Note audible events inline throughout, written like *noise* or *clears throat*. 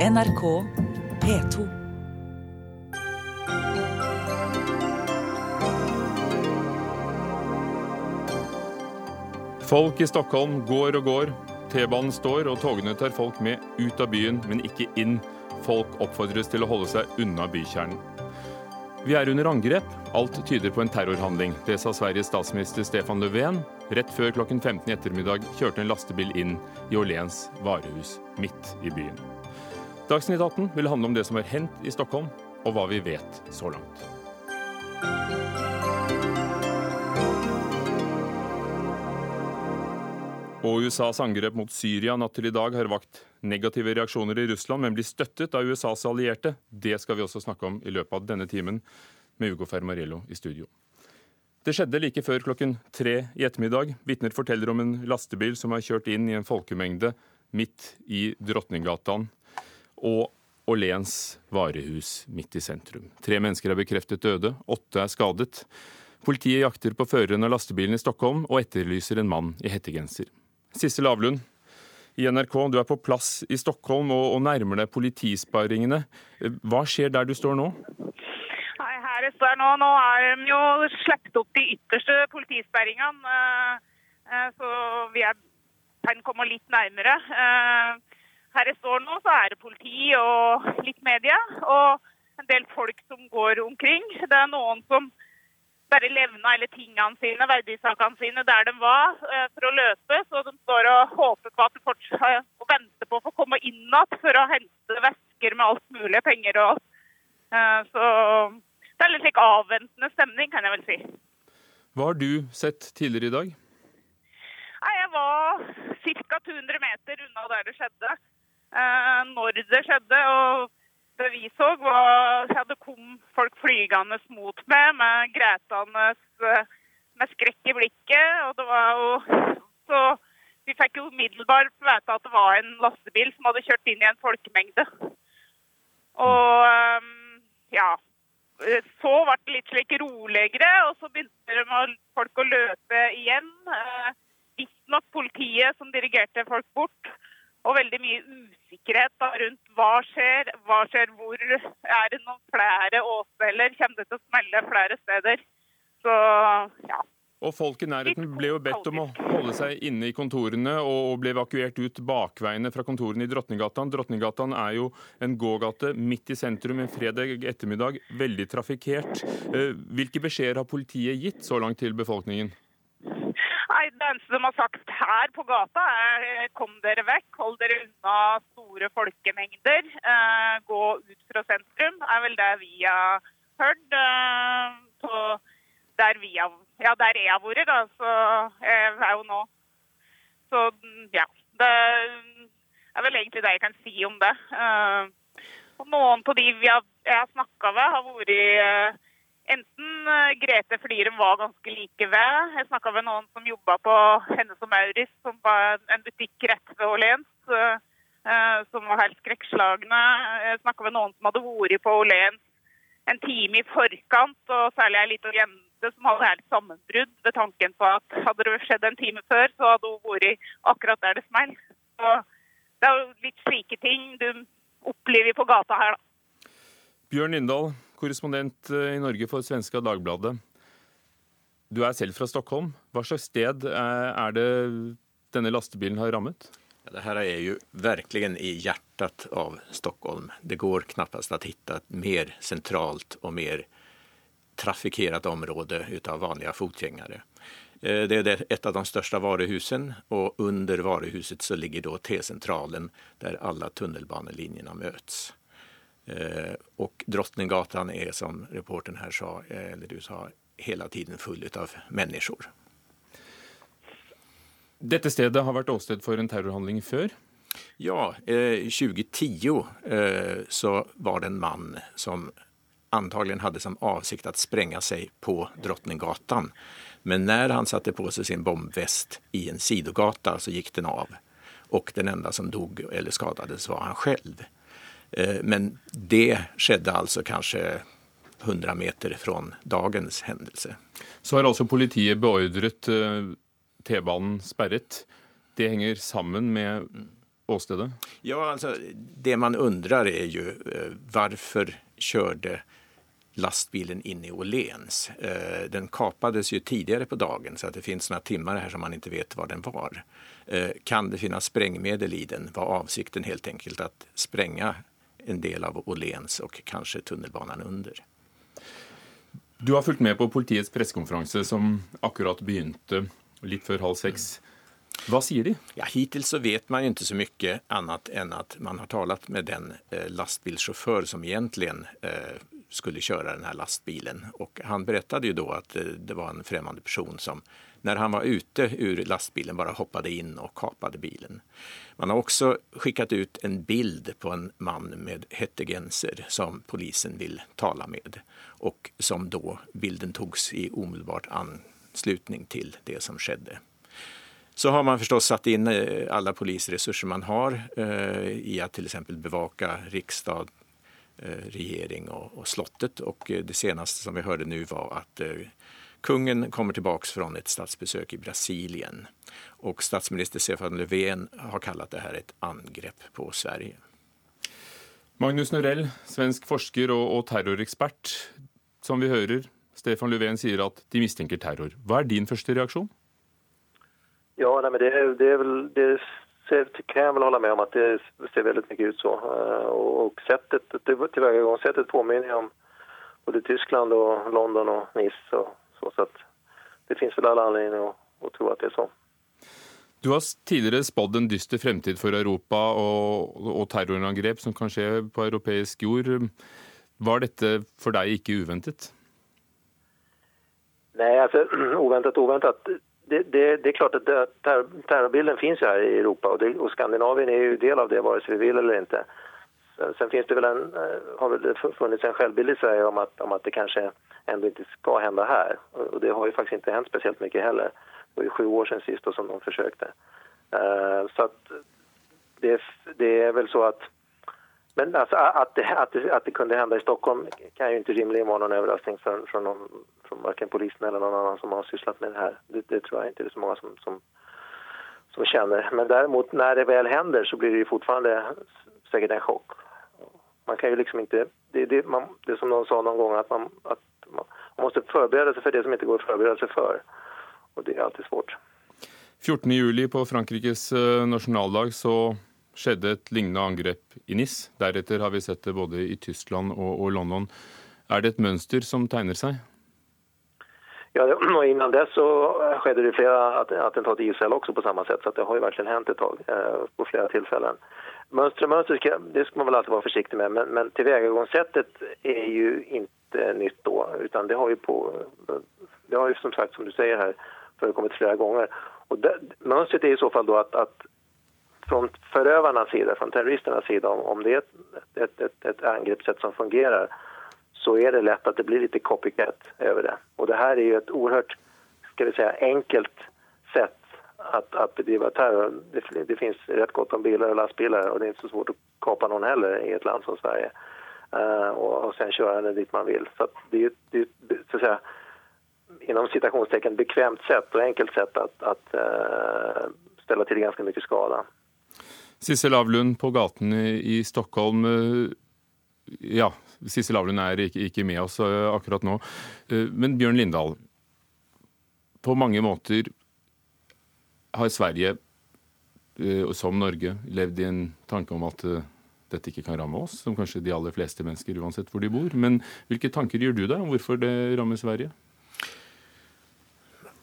NRK P2. Folk i Stockholm går og går. T-banen står, og togene tar folk med ut av byen, men ikke inn. Folk oppfordres til å holde seg unna bykjernen. Vi er under angrep. Alt tyder på en terrorhandling. Det sa Sveriges statsminister Stefan Löfven. Rett før klokken 15 i ettermiddag kjørte en lastebil inn i Åhléns varehus midt i byen. Dagsnytt 18 vil handle om det som har hendt i Stockholm, og hva vi vet så langt. Og USAs angrep mot Syria natt til i dag har vakt negative reaksjoner i Russland, men blir støttet av USAs allierte. Det skal vi også snakke om i løpet av denne timen, med Ugo Fermarello i studio. Det skjedde like før klokken tre i ettermiddag. Vitner forteller om en lastebil som har kjørt inn i en folkemengde midt i Drottninggatan og Åhléns varehus midt i sentrum. Tre mennesker er bekreftet døde, åtte er skadet. Politiet jakter på føreren av lastebilen i Stockholm og etterlyser en mann i hettegenser. Sissel Avlund i NRK, du er på plass i Stockholm og, og nærmer deg politisparingene. Hva skjer der du står nå? Nei, her jeg står nå, nå er de jo sluppet opp de ytterste politisperringene. eh, Så vi er, kan komme litt nærmere. Eh, Her jeg står nå, så er det politi og litt media. Og en del folk som går omkring. Det er noen som bare levna alle tingene sine, verdisakene sine der de var, eh, for å løse. Så de står og håper på at de fortsatt og venter på å få komme inn igjen for å hente vesker med alt mulig, penger og alt. Eh, Så det er litt slik avventende stemning, kan jeg vel si. Hva har du sett tidligere i dag? Jeg var ca. 200 meter unna der det skjedde. Eh, når det skjedde. og det vi så, var at det kom folk flygende mot meg med grætende eh, med skrekk i blikket. og det var jo så Vi fikk jo umiddelbart vite at det var en lastebil som hadde kjørt inn i en folkemengde. Og eh, ja Så ble det litt slik roligere, og så begynte det med folk å løpe igjen. Visstnok politiet som dirigerte folk bort. Og veldig mye usikkerhet da, rundt hva skjer, hva skjer hvor. Er det noen flere åsfeller? Kommer det til å smelle flere steder? Så ja. Og folk i nærheten ble jo bedt om å holde seg inne i kontorene og ble evakuert ut bakveiene fra kontorene i Drottninggatan. Drottninggatan er jo en gågate midt i sentrum en fredag ettermiddag, veldig trafikkert. Eh, Hvilke beskjeder har politiet gitt så langt til befolkningen? De har sagt her på gata er kom dere vekk, hold dere unna store folkemengder. Eh, gå ut fra sentrum, er vel det vi har hørt. Eh, der vi har, ja, der jeg har vært, da, så jeg er jo nå. Så ja, det er vel egentlig det jeg kan si om det. Eh, og noen på de vi har, jeg har snakka med, har vært eh, enten eh, Grete fordi de var ganske like ved. Jeg snakka med noen som jobba på Hennes og Maurits, som var en butikk rett ved Åhléns. eh, eh, Som var helt skrekkslagne. Jeg snakka med noen som hadde vært på Åhléns en time i forkant, og særlig ei lita jente som hadde helt sammenbrudd ved tanken på at hadde det skjedd en time før, så hadde hun vært akkurat der det smell. Så det er jo litt slike ting du opplever på gata her, da. Bjørn Lindahl, korrespondent eh, i Norge for svenska Dagbladet. Du er selv fra Stockholm. Hva slags sted eh, er det denne lastebilen har rammet? Ja, Det her er jo virkelig i hjertet av Stockholm. Det går knappast å finne et mer sentralt og mer trafikerat område av vanlige fotgjengere. Eh, Det er et av de største varehusene, og under varehuset så ligger T-sentralen, der alle tunnelbanelinjene möts. Eh, Och Drottninggatan är som reportern här sa, eh, eller du sa, hela tiden full utav människor. Dette stedet har vært åsted for en terrorhandling før. Ja, eh, 2010 eh, så var det en man som antagligen hade som avsikt att spränga sig på Drottninggatan. Men när han satte på sig sin bombväst i en sidogata så gick den av. Och den enda som dog eller skadades var han själv. Eh, men det skjedde altså kanskje 100 meter fra dagens hendelse. Så har altså politiet beordret eh, T-banen sperret. Det henger sammen med åstedet? Ja, altså det man undrer, er jo hvorfor kjørte lastebilen lastbilen in i Åhléns. Eh, den kapades jo tidligere på dagen så att det finnes noen timer her som man ikke vet hvor den var. Eh, kan det finnes sprengmiddel i den? Var avsikten helt enkelt å spränga en del av Åhléns och kanske tunnelbanan under? Du har fulgt med på politiets pressekonferanse som akkurat begynte litt før halv seks. Hva sier de? Ja, Hittil så vet man jo ikke så mye annet enn at man har talt med den eh, lastbilschaufför som egentlig eh, skulle köra den här lastbilen. Och han berättade ju då att eh, det var en främmande person som när han var ute ur lastbilen bara hoppade in och kapade bilen. Man har också skickat ut en bild på en man med hettegenser som polisen vill tala med och som då bilden togs i omedelbart anslutning till det som skedde. Så har man förstås satt in alle alla polisresurser man har eh, i att till exempel bevaka riksdag, eh, regering och, och slottet. Och det senaste som vi hörde nu var att kungen kommer tilbake från ett statsbesök i Brasilien. Och statsminister Stefan Löfven har kallat det här ett angrepp på Sverige. Magnus Norell, svensk forsker og, og terrorekspert. Som vi hører, Stefan Löfven sier at de mistenker terror. Hva er din første reaksjon? Ja, nei, men det, det, er vel det ser, kan jag väl hålla med om att det ser väldigt mycket ut så. Og och, et sättet, tillvägagångssättet påminner om både Tyskland och London och Nice. Och, så, så det finns väl alla anledning att, att tro att det är så. Du har tidligere spådd en dyster fremtid for Europa og, og terrorangrep som kan skje på europeisk jord. Var dette for deg ikke uventet? Nei, altså, *clears throat* uventet oväntat det, det, det, är klart terror, terrorbilden finns här i Europa och, det, och, Skandinavien är ju del av det vare sig vi vill eller inte. Sen, sen finns det väl en, eh, har väl funnits en självbild i Sverige om att, om att det kanske ändå inte ska hända här. Och det har ju faktiskt inte hänt speciellt mycket heller. Det var ju sju år sedan sist som de försökte. Uh, så att det, det är väl så att men alltså, att, att, att det kunde hända i Stockholm kan ju inte rimligen vara någon överraskning för, för, någon, för varken polisen eller någon annan som har sysslat med det här. Det, det tror jag inte det är så många som, som, som, känner. Men däremot när det väl händer så blir det ju fortfarande säkert en chock. Man kan ju liksom inte... Det, det, man, det är som någon sa någon gång att man, att man måste förbereda sig för det som inte går att förbereda sig för. Och det är alltid svårt. 14. juli på Frankrikes eh, nasjonaldag så skjedde et lignende angrep i NIS. Deretter har vi sett det både i Tyskland og, og London. Er det et mønster som tegner seg? Ja, og innan det så skjedde det flere attentat i Israel også på samme sett, så det har jo virkelig hendt et tag eh, på flere tilfeller. Mønster og mønster skal, det skal man vel alltid være forsiktig med men, men tilveiegangssettet er jo ikke nytt da. utan det har jo på det har jo som sagt som du sier her, forekommet flere ganger. Og det, Mønsteret er i så fall da at, att från förövarnas sida, från terroristernas sida, om det är ett, ett, ett, ett angreppssätt som fungerar så är det lätt att det blir lite copycat över det. Och det här är ju ett oerhört, ska vi säga, enkelt sätt att, att bedriva terror. Det, det, finns rätt gott om bilar och lastbilar och det är inte så svårt att kapa någon heller i ett land som Sverige. Uh, och, och sen köra den dit man vill. Så det är ju, det är, så att säga, inom citationstecken bekvämt sätt och enkelt sätt att, att uh, ställa till ganska mycket skada. Sissel Avlund på gaten i, Stockholm. Eh, ja, Sissel Avlund er ikke, ikke, med oss eh, akkurat nå. Eh, men Bjørn Lindahl, på mange måter har Sverige, som Norge, levd i en tanke om at dette ikke kan ramme oss, som kanskje de aller fleste mennesker, uansett hvor de bor. Men hvilke tanker gjør du deg om hvorfor det rammer Sverige?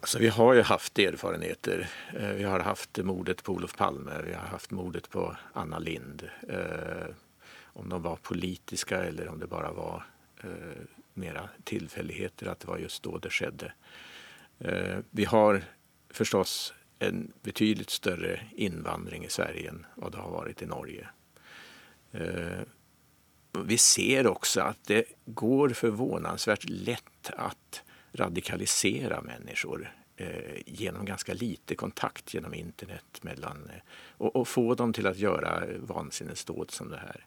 Alltså, vi har ju haft erfarenheter. Eh, vi har haft mordet på Olof Palme, vi har haft mordet på Anna Lind. Eh, om de var politiska eller om det bara var eh, mera tillfälligheter att det var just då det skedde. Vi har förstås en betydligt större invandring i Sverige än vad det har varit i Norge. Vi ser också att det går förvånansvärt lätt att radikalisera människor eh, genom ganska lite kontakt genom internet mellan, eh, och, och, få dem till att göra vansinnesdåd som det här.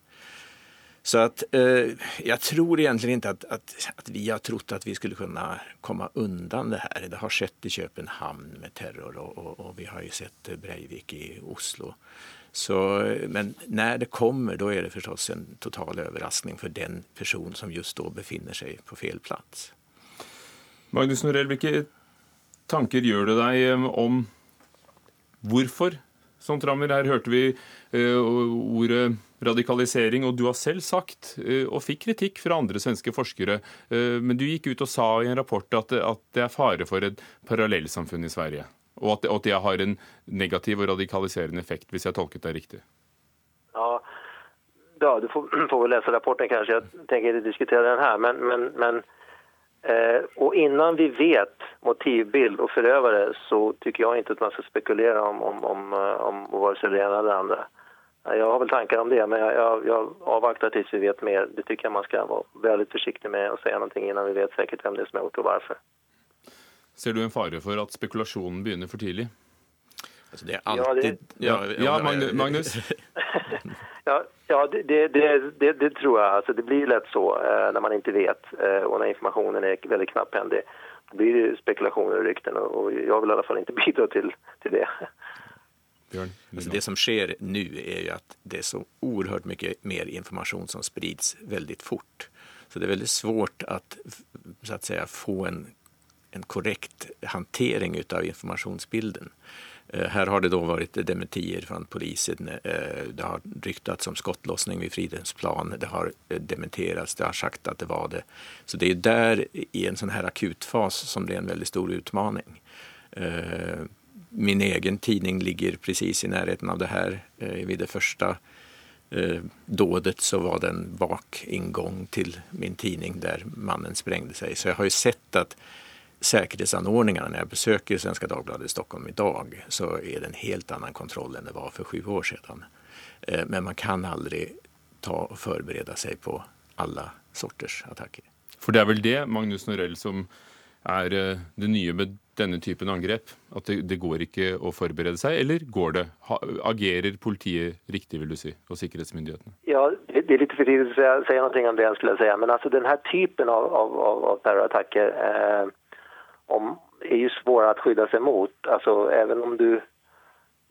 Så att eh, jag tror egentligen inte att, att, att, vi har trott att vi skulle kunna komma undan det här. Det har skett i Köpenhamn med terror och, och, och vi har ju sett Breivik i Oslo. Så, men når det kommer, da er det forstås en total overraskning for den person som just da befinner seg på fel plass. Magnus Norell, hvilke tanker gjør det deg om hvorfor sånt rammer? Her hørte vi uh, ordet radikalisering, og du har selv sagt, uh, og fikk kritikk fra andre svenske forskere, men du gikk ut og sa i en rapport at, det er fare for et parallellsamfunn i Sverige. Og at, det har en negativ og radikaliserende effekt, hvis jeg tolket deg riktig? Ja, ja du får, får vel lese rapporten, kanskje. Jeg tenker ikke diskutere den her. Men, men, men eh, og innan vi vet motivbild og forøvere, så syns jeg ikke at man skal spekulere om, om, om, om verken det ene eller det andre. Jeg har vel tanker om det, men jeg, jeg, jeg avvakter til vi vet mer. Det syns jeg man skal være veldig forsiktig med å si noe innan vi vet sikkert hvem det er som har gjort og hvorfor. Ser du en fare for at spekulasjonen begynner for tidlig? Altså, det er alltid Ja, det... ja, ja Magnus? *laughs* ja, ja det, det, det, tror jeg. Altså, det blir lett så eh, når man ikke vet, eh, og når informasjonen er veldig knapphändig. Det blir spekulasjoner og rykten, og jeg vil i alle fall ikke *laughs* bidra til, til det. Bjørn, altså det som skjer nå, er jo at det er så oerhört mye mer informasjon som sprids veldig fort. Så det er veldig svårt at, så att säga, få en en korrekt hantering av informasjonsbilden. Eh, her har det da vært dementier fra polisen. Eh, det har ryktats om skottlossning ved Fridhemsplan. Det har eh, dementerats, det har sagt at det var det. Så det er der, i en sånn her akutfas, som det er en veldig stor utmaning. Min egen tidning ligger precis i nærheten av det her. Ved det første dådet så var det en bakinngang til min tidning der mannen sprengte seg. Så jeg har jo sett at säkerhetsanordningarna när jag besöker Svenska Dagbladet i Stockholm idag så är det en helt annan kontroll än det var för sju år sedan. Eh, men man kan aldri ta og forberede seg på alle sorters attacker. For det er vel det, Magnus Norell, som er eh, det nye med denne typen angrep? At det, det går ikke å forberede seg, eller går det? Ha, agerer politiet riktig, vil du si, og sikkerhetsmyndighetene? Ja, det, er litt for tidlig å si noe om det, skulle jeg si. Men altså, denne typen av, av, av terrorattacker eh, om, är ju svåra att skydda sig mot. Alltså även om du...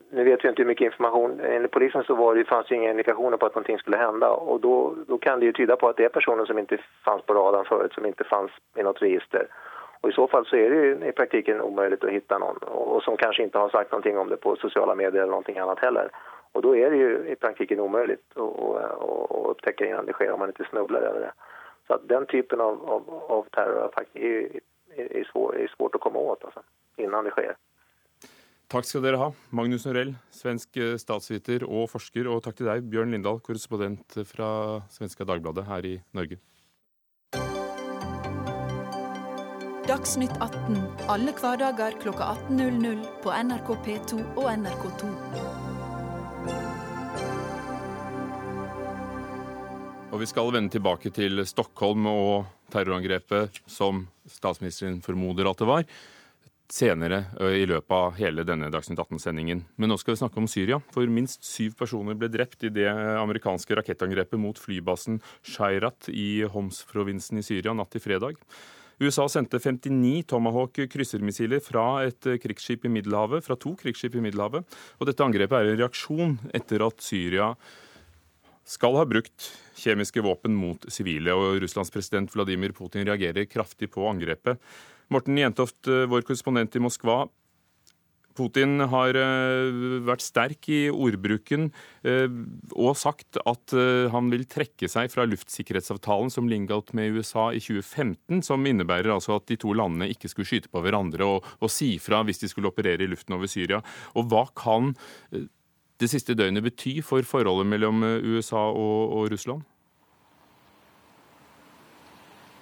Nu vet vi inte hur mycket information... Enligt polisen så var det, fanns det inga indikationer på att någonting skulle hända. Och då, då kan det ju tyda på att det är personer som inte fanns på radarn förut, som inte fanns i något register. Och i så fall så är det i praktiken omöjligt att hitta någon och som kanske inte har sagt någonting om det på sociala medier eller någonting annat heller. Och då är det ju i praktiken omöjligt att upptäcka innan det sker om man inte snubblar över det. Så att den typen av, av, av terrorattack är er, svår, er svårt å komme åt altså, innan det skjer. Takk skal dere ha, Magnus Norell, svensk eh, statsviter og forsker. Og takk til deg, Bjørn Lindahl, korrespondent fra Svenska Dagbladet her i Norge. Dagsnytt 18 alle hverdager kl 18.00 på NRK P2 og NRK2. Og vi skal vende tilbake til Stockholm og terrorangrepet som statsministeren formoder at det var, senere i løpet av hele denne Dagsnytt 18-sendingen. Men nå skal vi snakke om Syria, for minst syv personer ble drept i det amerikanske rakettangrepet mot flybasen Shayrat i Homs-provinsen i Syria natt til fredag. USA sendte 59 Tomahawk kryssermissiler fra et krigsskip i Middelhavet, fra to krigsskip i Middelhavet. Og dette angrepet er en reaksjon etter at Syria skal ha brukt kjemiske våpen mot sivile. og Russlands president Vladimir Putin reagerer kraftig på angrepet. Morten Jentoft, eh, vår korrespondent i Moskva. Putin har eh, vært sterk i ordbruken eh, og sagt at han vil trekke seg fra luftsikkerhetsavtalen som ble med USA i 2015, som innebærer altså at de to landene ikke skulle skyte på hverandre og, og si fra hvis de skulle operere i luften over Syria. Og Hva kan det siste døgnet bety for forholdet mellom eh, USA og, og Russland?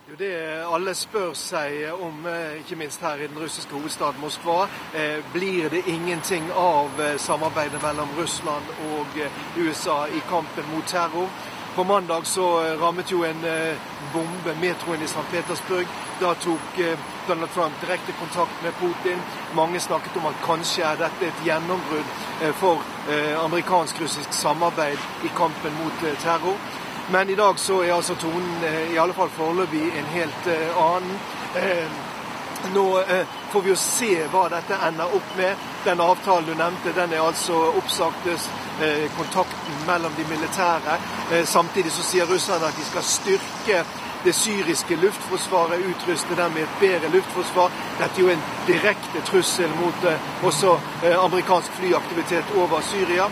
Jo, Det alle spør seg om, eh, ikke minst her i den russiske hovedstaden Moskva, eh, blir det ingenting av samarbeidet mellom Russland og USA i kampen mot terror? På mandag så rammet jo en bombe metroen i St. Petersburg. Da tok Donald Trump direkte kontakt med Putin. Mange snakket om at kanskje er dette et gjennombrudd eh, for eh, amerikansk-russisk samarbeid i kampen mot eh, terror. Men i dag så er altså tonen i alle fall foreløpig en helt annen. Nå eh, får vi jo se hva dette ender opp med. Den avtalen du nevnte, den er altså oppsagt. Eh, kontakten mellom de militære. Eh, samtidig så sier russerne at de skal styrke det syriske luftforsvaret, utruste dem med et bedre luftforsvar. Dette er jo en direkte trussel mot også amerikansk flyaktivitet over Syria.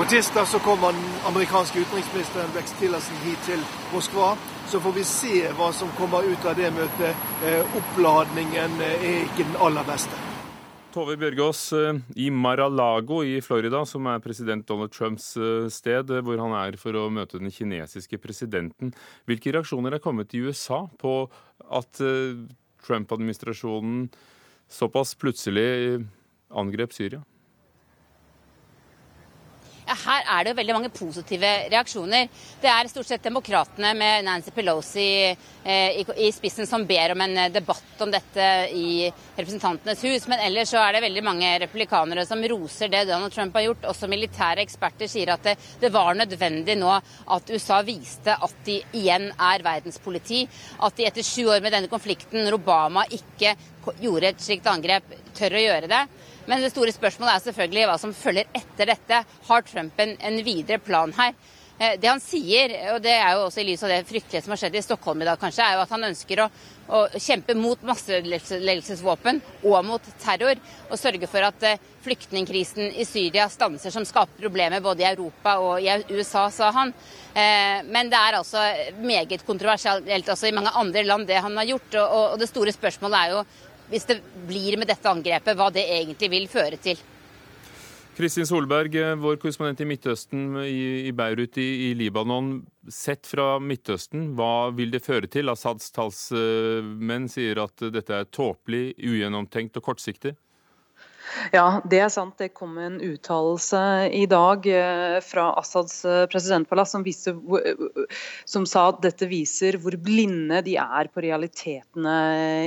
På tirsdag så kommer den amerikanske utenriksministeren Rex Tillerson hit til Moskva. Så får vi se hva som kommer ut av det møtet. Eh, oppladningen er ikke den aller beste. Tove Bjørgaas, eh, i Mar-a-Lago i Florida, som er president Donald Trumps eh, sted, eh, hvor han er for å møte den kinesiske presidenten. Hvilke reaksjoner er kommet i USA på at Trump-administrasjonen såpass plutselig angrep Syria? Her er det jo veldig mange positive reaksjoner. Det er stort sett demokratene med Nancy Pelosi eh, i, spissen som ber om en eh, debatt om dette i Representantenes hus. Men ellers så er det veldig mange republikanere som roser det Donald Trump har gjort. Også militære eksperter sier at det, det var nødvendig nå at USA viste at de igjen er verdenspoliti. At de etter sju år med denne konflikten, når Obama ikke gjorde et slikt angrep, tør å gjøre det. Men det store spørsmålet er selvfølgelig hva som følger etter dette. Har Trump en, en videre plan her? Eh, det han sier, og det er jo også i lys av det fryktelige som har skjedd i Stockholm i dag, kanskje, er jo at han ønsker å, å kjempe mot masseødeleggelsesvåpen og mot terror. Og sørge for at eh, flyktningkrisen i Syria stanser, som skaper problemer både i Europa og i USA, sa han. Eh, men det er altså meget kontroversielt også i mange andre land, det han har gjort. Og det store spørsmålet er jo hvis det blir med dette angrepet, hva det egentlig vil føre til. Kristin Solberg, vår korrespondent i Midtøsten, i, Beirut i, i, Libanon. Sett fra Midtøsten, hva vil det føre til? Assads talsmenn sier at dette er tåpelig, ugjennomtenkt og kortsiktig. Ja, det er sant. Det kom en uttalelse i dag eh, fra Assads eh, presidentpalass som, viser, som, sa at dette viser hvor blinde de er på realitetene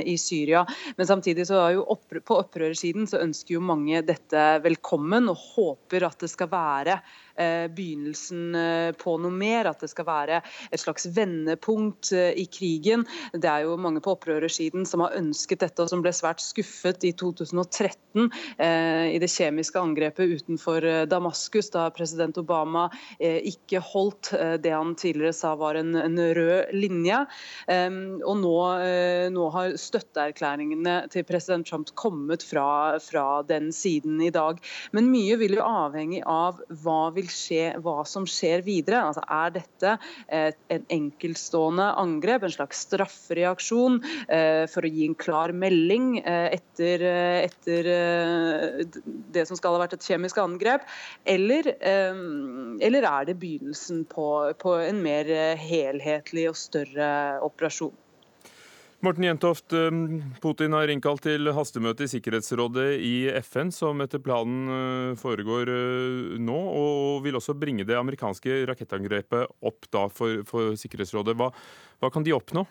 i Syria. Men samtidig så er jo på opprørersiden så ønsker jo mange dette velkommen og håper at det skal være Eh, begynnelsen eh, på noe mer, at det skal være et slags vendepunkt eh, i krigen. Det er jo mange på opprørersiden som har ønsket dette, og som ble svært skuffet i 2013 i det kjemiske angrepet utenfor Damaskus, da president Obama ikke holdt det han tidligere sa var en, en rød linje. Og nå, nå, har støtteerklæringene til president Trump kommet fra, fra den siden i dag. Men mye vil jo avhenge av hva vil vil skje, hva som skjer videre. Altså, er dette et, en enkeltstående angrep, en slags straffereaksjon eh, for å gi en klar melding eh, etter, eh, etter eh, det som skal ha vært et kjemisk angrep, eller, eh, eller er det begynnelsen på, på en mer helhetlig og større operasjon? Morten Jentoft, um, Putin har innkalt til hastemøte i Sikkerhetsrådet i FN, som etter planen uh, foregår uh, nå, og vil også bringe det amerikanske rakettangrepet opp da for, for Sikkerhetsrådet. Hva, hva kan de oppnå?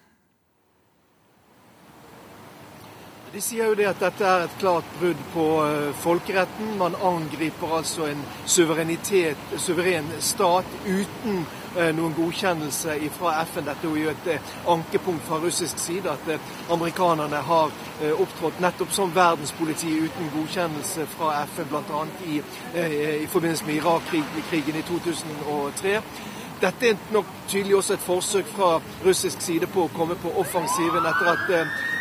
De sier jo det at dette er et klart brudd på uh, folkeretten. Man angriper altså en suveren stat uten noen godkjennelse fra FN. Dette er jo et eh, ankepunkt fra russisk side, at eh, amerikanerne har opptrådt nettopp som verdenspoliti uten godkjennelse fra FN, bl.a. I, i forbindelse med Irak-krigen i 2003. Dette er nok tydelig også et forsøk fra russisk side på å komme på offensiven etter at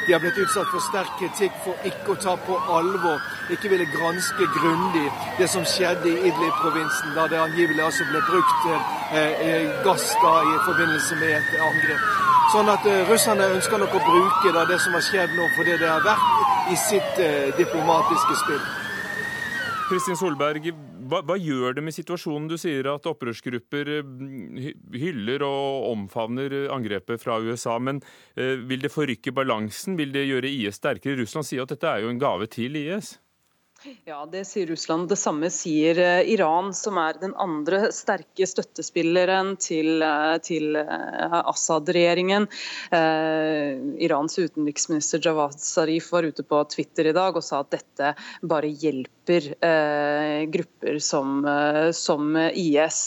de har blitt utsatt for sterk kritikk for ikke å ta på alvor, ikke ville granske grundig det som skjedde i Idlib-provinsen, da det angivelig altså ble brukt eh, eh, gass da i forbindelse med et angrep. Sånn at eh, russerne ønsker nok å bruke da, det som har skjedd nå, for det det har vært, i sitt eh, diplomatiske spill. Kristin Solberg, hva, hva, gjør det med situasjonen? Du sier at opprørsgrupper eh, hyller og omfavner angrepet fra USA. Men eh, vil det forrykke balansen? Vil det gjøre IS sterkere? Russland sier at dette er jo en gave til IS? Ja, det sier Russland. Det samme sier eh, Iran, som er den andre sterke støttespilleren til, eh, til eh, Assad-regjeringen. Eh, Irans utenriksminister Jawad Zarif var ute på Twitter i dag og sa at dette bare hjelper eh, grupper som, som IS.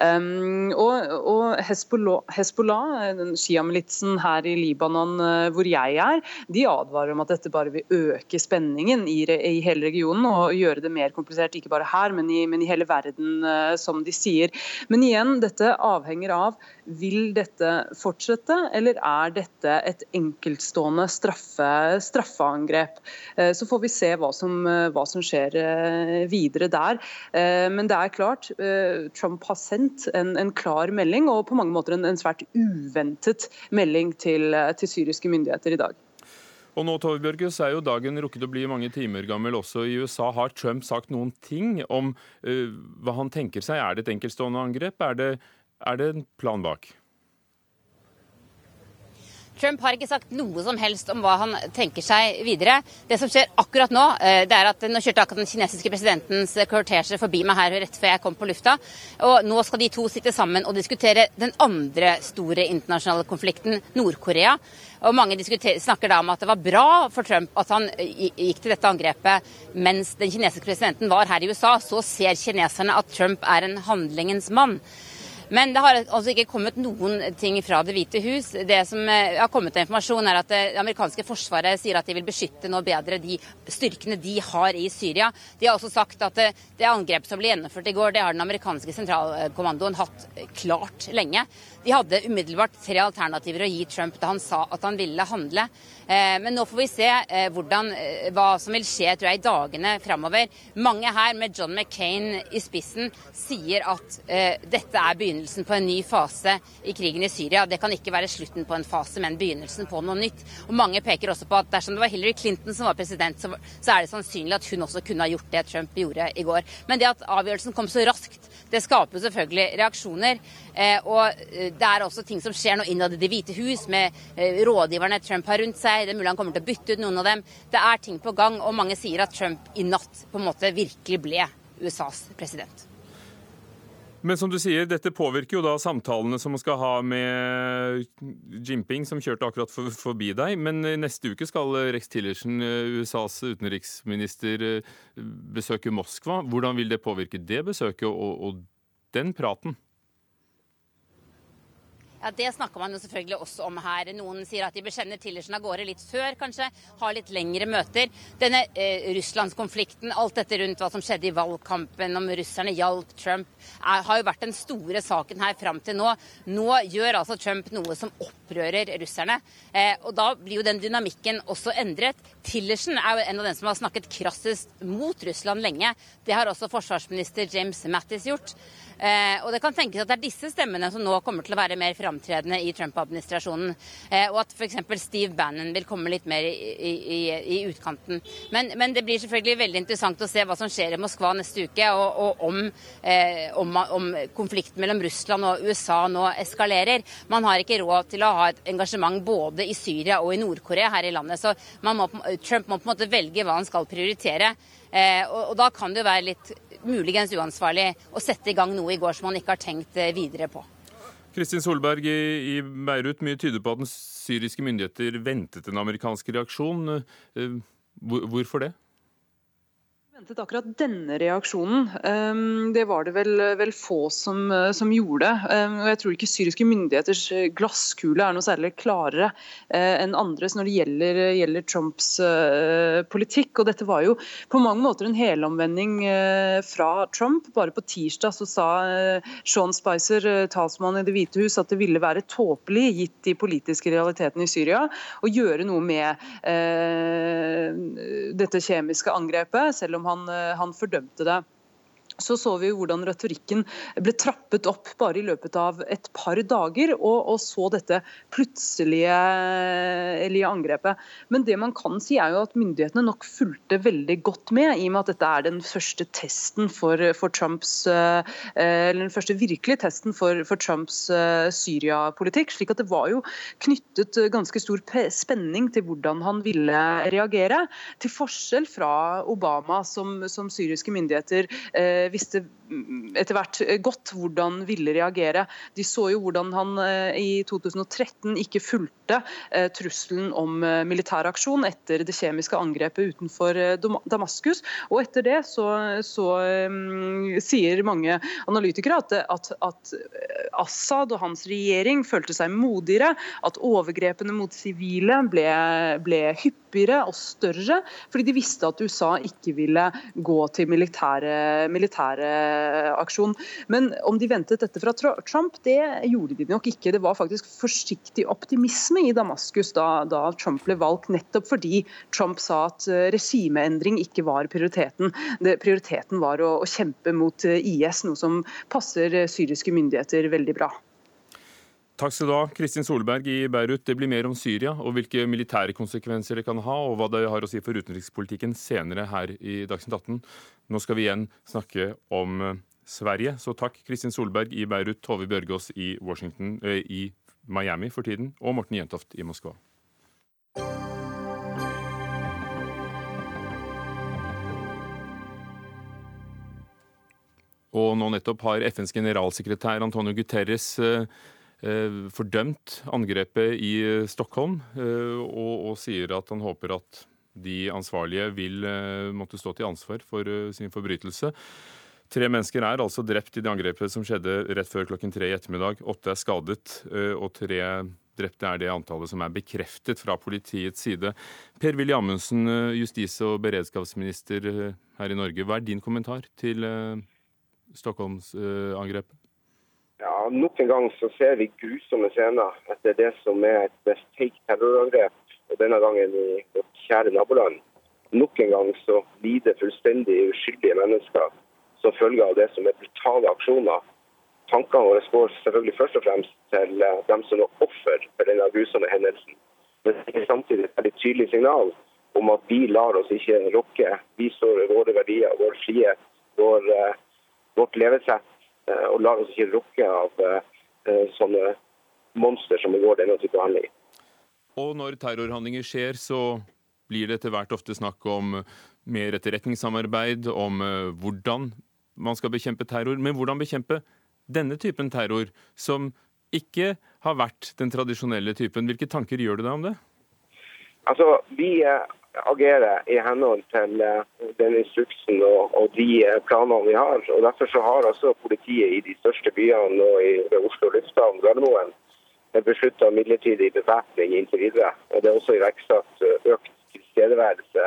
Um, og, og Hezbollah, Hezbollah den Shia-militsen her i Libanon hvor jeg er, de advarer om at dette bare vil øke spenningen i, i hele regionen regionen og gjøre det mer komplisert, ikke bare her, men i, men i hele verden, eh, som de sier. Men igjen, dette avhenger av vil dette fortsette, eller er dette et enkeltstående straffe, straffeangrep? Eh, så får vi se hva som, eh, hva som, skjer videre der. Men det er klart, Trump har sendt en, en klar melding, og på mange måter en, en svært uventet melding til, til syriske myndigheter i dag. Og nå Torbjørges, er jo dagen rukket å bli mange timer gammel også i USA. Har Trump sagt noen ting om uh, hva han tenker seg? Er det et enkeltstående angrep? Er det, er det en plan bak? Trump har ikke sagt noe som helst om hva han tenker seg videre. Det som skjer akkurat nå, eh, det er at nå kjørte akkurat den kinesiske presidentens kortesje forbi meg her rett før jeg kom på lufta. Og nå skal de to sitte sammen og diskutere den andre store internasjonale konflikten, Nord-Korea. Og mange snakker da om at det var bra for Trump at han gikk til dette angrepet mens den kinesiske presidenten var her i USA. Så ser kineserne at Trump er en handlingens mann. Men det har altså ikke kommet noen ting fra Det hvite hus. Det som eh, har kommet av informasjon, er at det amerikanske forsvaret sier at de vil beskytte nå bedre de styrkene de har i Syria. De har også sagt at det, det angrepet som ble gjennomført i går, det har den amerikanske sentralkommandoen hatt klart lenge. De hadde umiddelbart tre alternativer å gi Trump da han sa at han ville handle. Eh, men nå får vi se eh, hvordan, hva som vil skje tror jeg, i dagene framover. Mange her, med John McCain i spissen, sier at dette er begynnelsen på en ny fase i krigen i Syria. Det kan ikke være slutten på en fase, men begynnelsen på noe nytt. Og Mange peker også på at dersom det var Hillary Clinton som var president, så er det sannsynlig at hun også kunne ha gjort det Trump gjorde i går. Men det at avgjørelsen kom så raskt, det skaper selvfølgelig reaksjoner. Eh, og eh, det er også ting som skjer nå innad i Det hvite hus, med eh, rådgiverne Trump har rundt seg. Det er mulig han kommer til å bytte ut noen av dem. Det er ting på gang, og mange sier at Trump i natt på en måte virkelig ble USAs president. Men som du sier, dette påvirker jo da samtalene som man skal ha med Jimping, som kjørte akkurat for, forbi deg. Men neste uke skal Rex Tillersen, USAs utenriksminister, besøke Moskva. Hvordan vil det påvirke det besøket og, og den praten? Ja, Det snakker man jo selvfølgelig også om her. Noen sier at de bør sende Tillerson av gårde litt før, kanskje. Ha litt lengre møter. Denne eh, russlandskonflikten, alt dette rundt hva som skjedde i valgkampen, om russerne hjalp Trump, er, har jo vært den store saken her fram til nå. Nå gjør altså Trump noe som opprører russerne. Eh, og da blir jo den dynamikken også endret. Tillersen er jo en av dem som har snakket krassest mot Russland lenge. Det har også forsvarsminister James Mattis gjort. Eh, og det kan tenkes at det er disse stemmene som nå kommer til å være mer framtredende i Trump-administrasjonen. Eh, og at f.eks. Steve Bannon vil komme litt mer i, i, i utkanten. Men, men, det blir selvfølgelig veldig interessant å se hva som skjer i Moskva neste uke, og, og om, eh, om, om, konflikten mellom Russland og USA nå eskalerer. Man har ikke råd til å ha et engasjement både i Syria og i Nord-Korea her i landet. Så må, Trump må på en måte velge hva han skal prioritere. Eh, og, og, da kan det jo være litt muligens uansvarlig å sette i gang noe i går som man ikke har tenkt eh, videre på. Kristin Solberg i, Beirut, mye tyder på at den syriske myndigheter ventet en amerikansk reaksjon. Eh, hvorfor det? Ventet akkurat denne reaksjonen. Ehm, det var det vel, vel få som, eh, som, gjorde. Ehm, og Jeg tror ikke syriske myndigheters glasskule er noe særlig klarere eh, enn andres når det gjelder, gjelder Trumps eh, politikk. Og Dette var jo på mange måter en helomvending fra Trump. Bare på tirsdag så sa Sean Spicer, talsmann i Det hvite hus, at det ville være tåpelig, gitt de politiske realitetene i Syria, å gjøre noe med dette kjemiske angrepet, selv om han han, eh, fordømte det. Så så vi hvordan retorikken ble trappet opp bare i løpet av et par dager, og, og så dette plutselige angrepet. Men det man kan si er jo at myndighetene nok fulgte veldig godt med, i og med at dette er den første testen for, for Trumps eh, eller den første virkelige testen for, for Trumps Syria-politikk. slik at det var jo knyttet ganske stor spenning til hvordan han ville reagere. Til forskjell fra Obama, som, som syriske myndigheter uh, visste etter hvert godt hvordan ville reagere. De så jo hvordan han eh, i 2013 ikke fulgte eh, trusselen om militær aksjon etter det kjemiske angrepet utenfor Damaskus. Og etter det så, så um, sier mange analytikere at, at, at, Assad og hans regjering følte seg modigere, at overgrepene mot sivile ble, ble hyppigere og større, fordi de visste at USA ikke ville gå til militære, militære aksjon. Men om de ventet dette fra Trump, det gjorde de nok ikke. Det var faktisk forsiktig optimisme i Damaskus da, da Trump ble valgt, nettopp fordi Trump sa at eh, regimeendring ikke var prioriteten. Det, prioriteten var å, å kjempe mot eh, IS, noe som passer eh, syriske myndigheter veldig bra. Takk skal du ha, Kristin Solberg i Beirut. Det blir mer om Syria og hvilke militære konsekvenser det kan ha, og hva det har å si for utenrikspolitikken senere her i Dagsnytt 18. Nå skal vi igjen snakke om Sverige. Så takk Kristin Solberg i Beirut, Tove Bjørgaas i, eh, i Miami for tiden, og Morten Jentoft i Moskva. Og nå nettopp har FNs generalsekretær Antonio Guterres eh, eh, fordømt angrepet i eh, Stockholm, eh, og, og, sier at han håper at de ansvarlige vil eh, måtte stå til ansvar for sin forbrytelse. Tre mennesker er altså drept i det angrepet som skjedde rett før klokken tre i ettermiddag. Åtte er skadet, eh, og tre drepte er det antallet som er bekreftet fra politiets side. Per-Willy Amundsen, eh, justis- og beredskapsminister eh, her i Norge. Hva er din kommentar til Stockholmsangrepet? Ja, Nok en gang så ser vi grusomme scener etter det som er et fake terrorangrep, og denne gangen i vårt kjære naboland. Nok en gang så lider fullstendig uskyldige mennesker som følge av det som er brutale aksjoner. Tankene våre går selvfølgelig først og fremst til eh, dem som er offer for denne grusomme hendelsen. Men det er samtidig et veldig tydelig signal om at vi lar oss ikke rokke. Vi står ved våre verdier, vår frihet, vår, uh, vårt levesett, uh, og lar oss ikke rokke av sånne monster som begår denne type handlinger. Og når terrorhandlinger skjer, så blir det etter hvert ofte snakk om mer etterretningssamarbeid, om hvordan man skal bekjempe terror. Men hvordan bekjempe denne typen terror, som ikke har vært den tradisjonelle typen? Hvilke tanker gjør du deg om det? Altså, Vi eh, agerer i henhold til eh, den instruksen og, og, de eh, planene vi har. og Derfor så har altså politiet i de største byene og i Oslo lufthavn Gardermoen beslutta midlertidig bevæpning inntil videre. Og Det er også iverksatt økt tilstedeværelse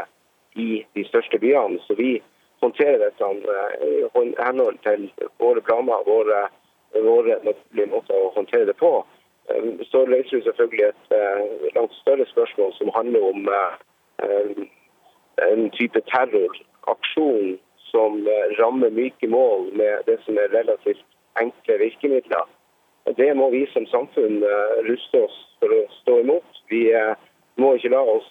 i de største byene. Så vi håndterer dette eh, i henhold til våre planer, våre, våre naturlige måter å håndtere det på. Eh, så løser vi selvfølgelig et eh, langt større spørsmål som handler om en type terroraksjon som rammer myke mål med det som er relativt enkle virkemidler. Det må vi som samfunn ruste oss for å stå imot. Vi må ikke la oss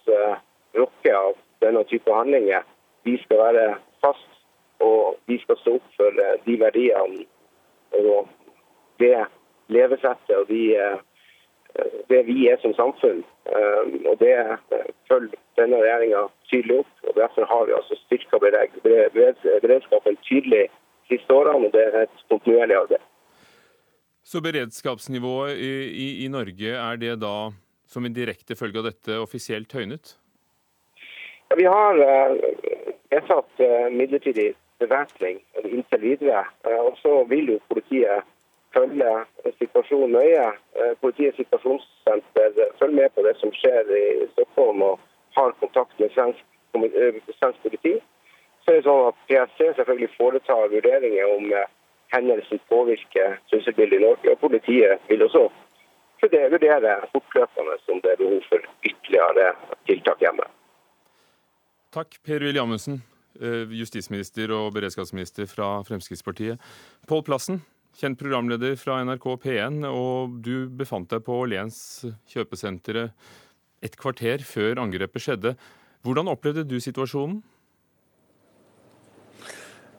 rokke av denne type handlinger. Vi skal være fast, og vi skal stå opp for eh, de verdiene og det levesettet og de, eh, det vi er som samfunn. Eh, og Det følger denne regjeringa tydelig opp. og Derfor har vi altså styrka beredskapen tydelig de siste årene, og det er et kontinuerlig arbeid. Så beredskapsnivået i, i, i Norge, er det da som en direkte følge av dette offisielt høynet? Ja, vi har vedtatt uh, midlertidig bevæpning inntil videre. Uh, og så vil jo politiet følge situasjonen nøye. Uh, politiets situasjonssenter følger med på det som skjer i Stockholm og har kontakt med svensk, svensk politi. Så er det sånn at PST selvfølgelig foretar vurderinger om hendelsen påvirker trusselbildet i Norge. og Politiet vil også vurdere fortløpende om det er behov for ytterligere tiltak hjemme. Takk, Per Williamsen, eh, justisminister og beredskapsminister fra Fremskrittspartiet. Pål Plassen, kjent programleder fra NRK P1, og du befant deg på Åhléns kjøpesenteret et kvarter før angrepet skjedde. Hvordan opplevde du situasjonen?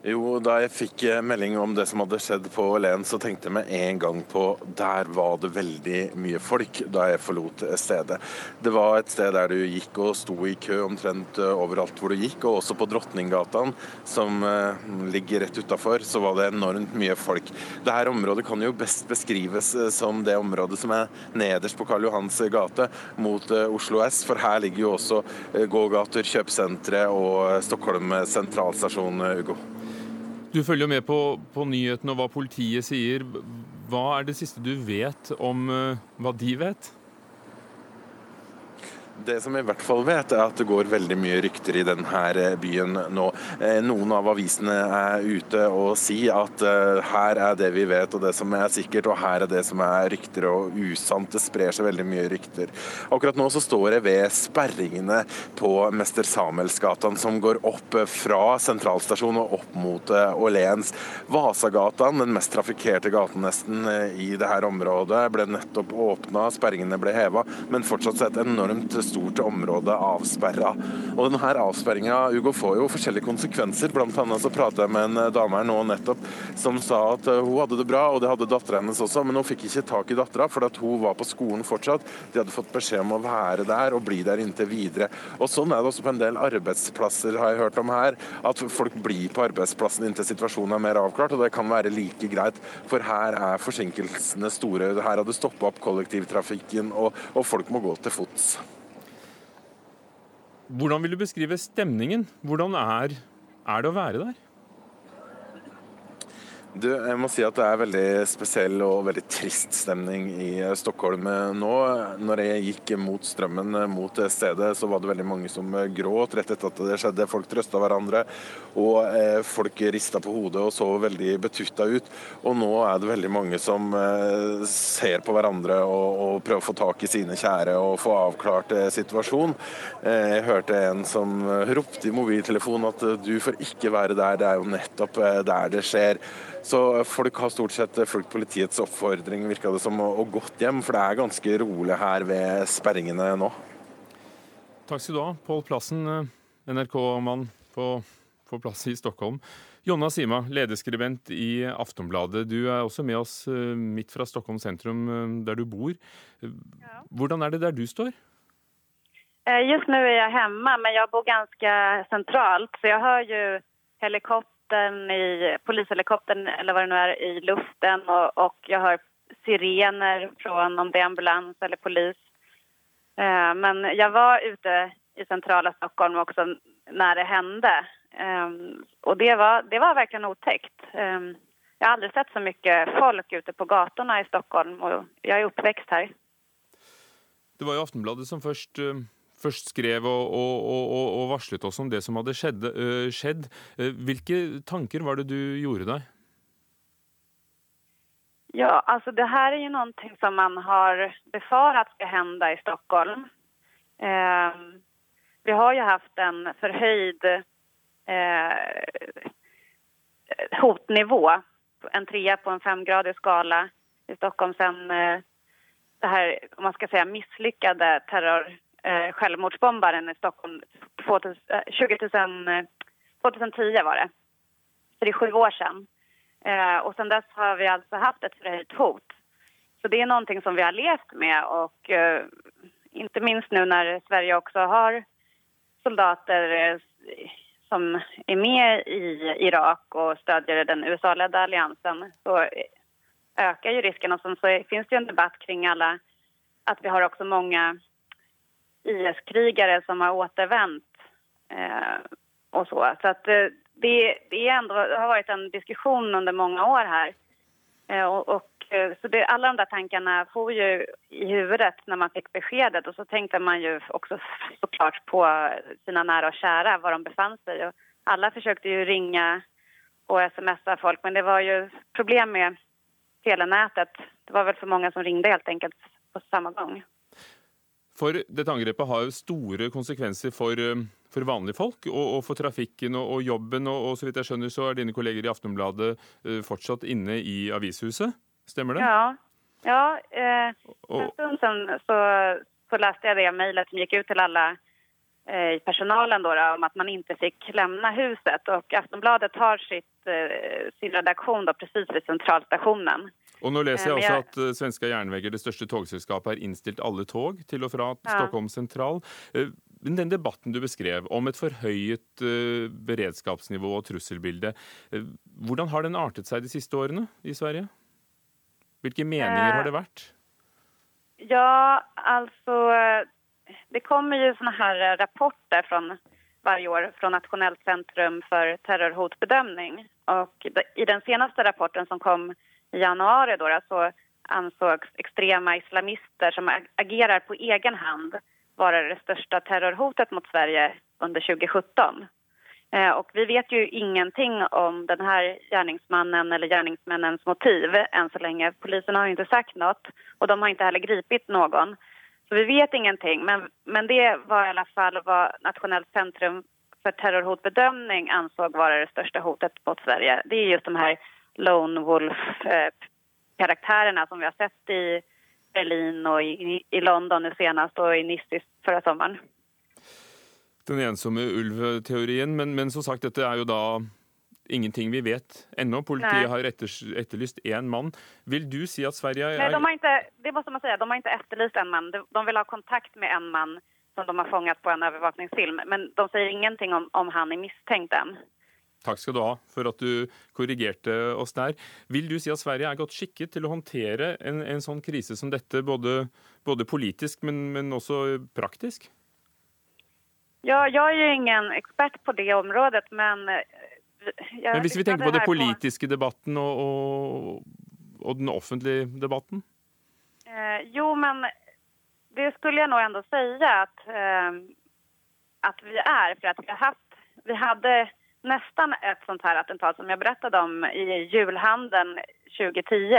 Jo, Da jeg fikk eh, melding om det som hadde skjedd på Len, så tenkte jeg med en gang på der var det veldig mye folk da jeg forlot stedet. Det var et sted der du gikk og sto i kø omtrent eh, overalt hvor du gikk, og også på Drottninggatan, som eh, ligger rett utafor, så var det enormt mye folk. Dette området kan jo best beskrives som det området som er nederst på Karl Johans gate mot Oslo S, for her ligger jo også gågater, kjøpesentre og Stockholm sentralstasjon, Ugo. Du følger jo med på, på nyhetene og hva politiet sier. Hva er det siste du vet om uh, hva de vet? Det som vi i hvert fall vet, er at det går veldig mye rykter i denne eh, byen nå. Eh, noen av avisene er ute og sier at eh, her er det vi vet og det som er sikkert, og her er det som er rykter og usant. Det sprer seg veldig mye rykter. Akkurat nå så står jeg ved sperringene på Mester Samuelsgatan, som går opp fra sentralstasjonen og opp mot Åhléns. Vasagatan, den mest trafikkerte gaten nesten i dette området, ble nettopp åpna, sperringene ble heva, men fortsatt et enormt stort område avsperra. Og denne avsperringa Ugo, får jo forskjellige konsekvenser. Blant annet så pratet jeg med en eh, dame her nå nettopp som sa at eh, hun hadde det bra, og det hadde dattera hennes også, men hun fikk ikke tak i dattera fordi hun var på skolen fortsatt. De hadde fått beskjed om å være der og bli der inntil videre. Og Sånn er det også på en del arbeidsplasser, har jeg hørt om her. At folk blir på arbeidsplassen inntil situasjonen er mer avklart, og det kan være like greit. For her er forsinkelsene store. Her har det stoppa opp kollektivtrafikken, og, og folk må gå til fots. Hvordan vil du beskrive stemningen? Hvordan er, er det å være der? Du, jeg må si at Det er veldig spesiell og veldig trist stemning i Stockholm nå. Når jeg gikk mot strømmen mot stedet, så var det veldig mange som gråt rett etter at det skjedde. Folk trøsta hverandre, og eh, folk rista på hodet og så veldig betutta ut. Og nå er det veldig mange som eh, ser på hverandre og, og, prøver å få tak i sine kjære og få avklart eh, situasjonen. Eh, jeg hørte en som ropte i mobiltelefonen at du får ikke være der, det er jo nettopp eh, der det skjer. Så folk har stort sett fulgt politiets oppfordring, virka det som, og gått hjem. For det er ganske rolig her ved sperringene nå. Takk skal du ha, Pål Plassen, NRK-mann på, på plass i Stockholm. Jonna Sima, lederskribent i Aftonbladet. Du er også med oss eh, midt fra Stockholm sentrum, eh, der du bor. Hvordan er det der du står? Eh, just nå er jeg hjemme, men jeg bor ganske sentralt. Så jeg hører jo helikopter helikoptern, i polishelikoptern eller vad det nu är i luften och, och jag hör sirener från om det är ambulans eller polis. Eh, men jag var ute i centrala Stockholm också när det hände. Eh, och det var, det var verkligen otäckt. Eh, jag har aldrig sett så mycket folk ute på gatorna i Stockholm och jag är uppväxt här. Det var jo Aftenbladet som først eh, først skrev og, og, og, og, varslet oss om det som hadde skjedd, skjedd. Hvilke tanker var det du gjorde deg? Ja, altså det her er jo noe som man har befarat skal hende i Stockholm. Eh, vi har jo haft en forhøyd eh, hotnivå, en trea på en femgradig skala i Stockholm sen eh, det här, om man ska säga misslyckade terror eh, självmordsbombaren i Stockholm 2000, 2000, 2010 var det. Så det är sju år sedan. Eh, och sen dess har vi alltså haft ett förhöjt hot. Så det är någonting som vi har levt med och eh, inte minst nu när Sverige också har soldater eh, som är med i Irak och stödjer den USA-ledda alliansen så ökar ju risken och sen så finns det en debatt kring alla att vi har också många IS-krigare som har återvänt eh, och så. Så att eh, det, det, ändå, det har varit en diskussion under många år här. Eh, och, och, så det, alla de där tankarna får ju i huvudet när man fick beskedet och så tänkte man ju också *laughs* såklart på sina nära och kära, var de befann sig. Och alla försökte ju ringa och smsa folk men det var ju problem med telenätet. Det var väl för många som ringde helt enkelt på samma gång. For dette angrepet har jo store konsekvenser for, eh, for vanlige folk og, og, for trafikken og, og jobben. Og, og, så vidt jeg skjønner så er dine kolleger i Aftenbladet uh, fortsatt inne i avishuset. Stemmer det? Ja. ja eh, en stund siden så, så leste jeg det mailet som gikk ut til alle eh, i personalen då, om at man ikke fikk lämna huset. Och Aftonbladet har sitt, eh, sin redaktion då, precis vid centralstationen. Og nå leser jeg også at uh, Svenska Jernveger, det største togselskapet, har innstilt alle tog til og fra ja. Stockholm sentral. Uh, den debatten du beskrev om et forhøyet uh, beredskapsnivå og trusselbilde, hvordan har den artet seg de siste årene i Sverige? Hvilke meninger har det vært? Ja, altså Det kommer jo sånne her rapporter fra varje år från Nationellt centrum för terrorhotbedömning. Och I den senaste rapporten som kom i januari då, så ansågs extrema islamister som agerar på egen hand vara det största terrorhotet mot Sverige under 2017. Eh, och vi vet ju ingenting om den här gärningsmannen eller gärningsmännens motiv än så länge. Polisen har inte sagt något och de har inte heller gripit någon. Så vi vet ingenting, men, men det var i alla fall vad Nationellt centrum för terrorhotbedömning ansåg vara det största hotet mot Sverige. Det är just de här lone wolf-karaktärerna som vi har sett i Berlin og i, i London nu senast og i Nice förra sommaren. Den ensomme ulv-teorien, men, men som sagt, dette er jo da ingenting vi vet ennå. Politiet har etterlyst én mann. Vil du si at Sverige er Nej, de har inte, det måste man säga, de har inte efterlyst en man. De vil ha kontakt med en man som de har fångat på en övervakningsfilm. Men de sier ingenting om, om han er mistenkt än. Takk skal du ha for at du korrigerte oss der. Vil du si at Sverige er godt skikket til å håndtere en, en sånn krise som dette, både, både politisk, men, men, også praktisk? Ja, jeg er ingen ekspert på det området, men eh, jeg, Men hvis vi tenker på den politiske debatten og, og, og, den offentlige debatten? Eh, jo, men det skulle jeg nå enda si at, eh, at vi er. For at vi har hatt Vi hadde nästan ett sånt här attentat som jag berättade om i julhandeln 2010.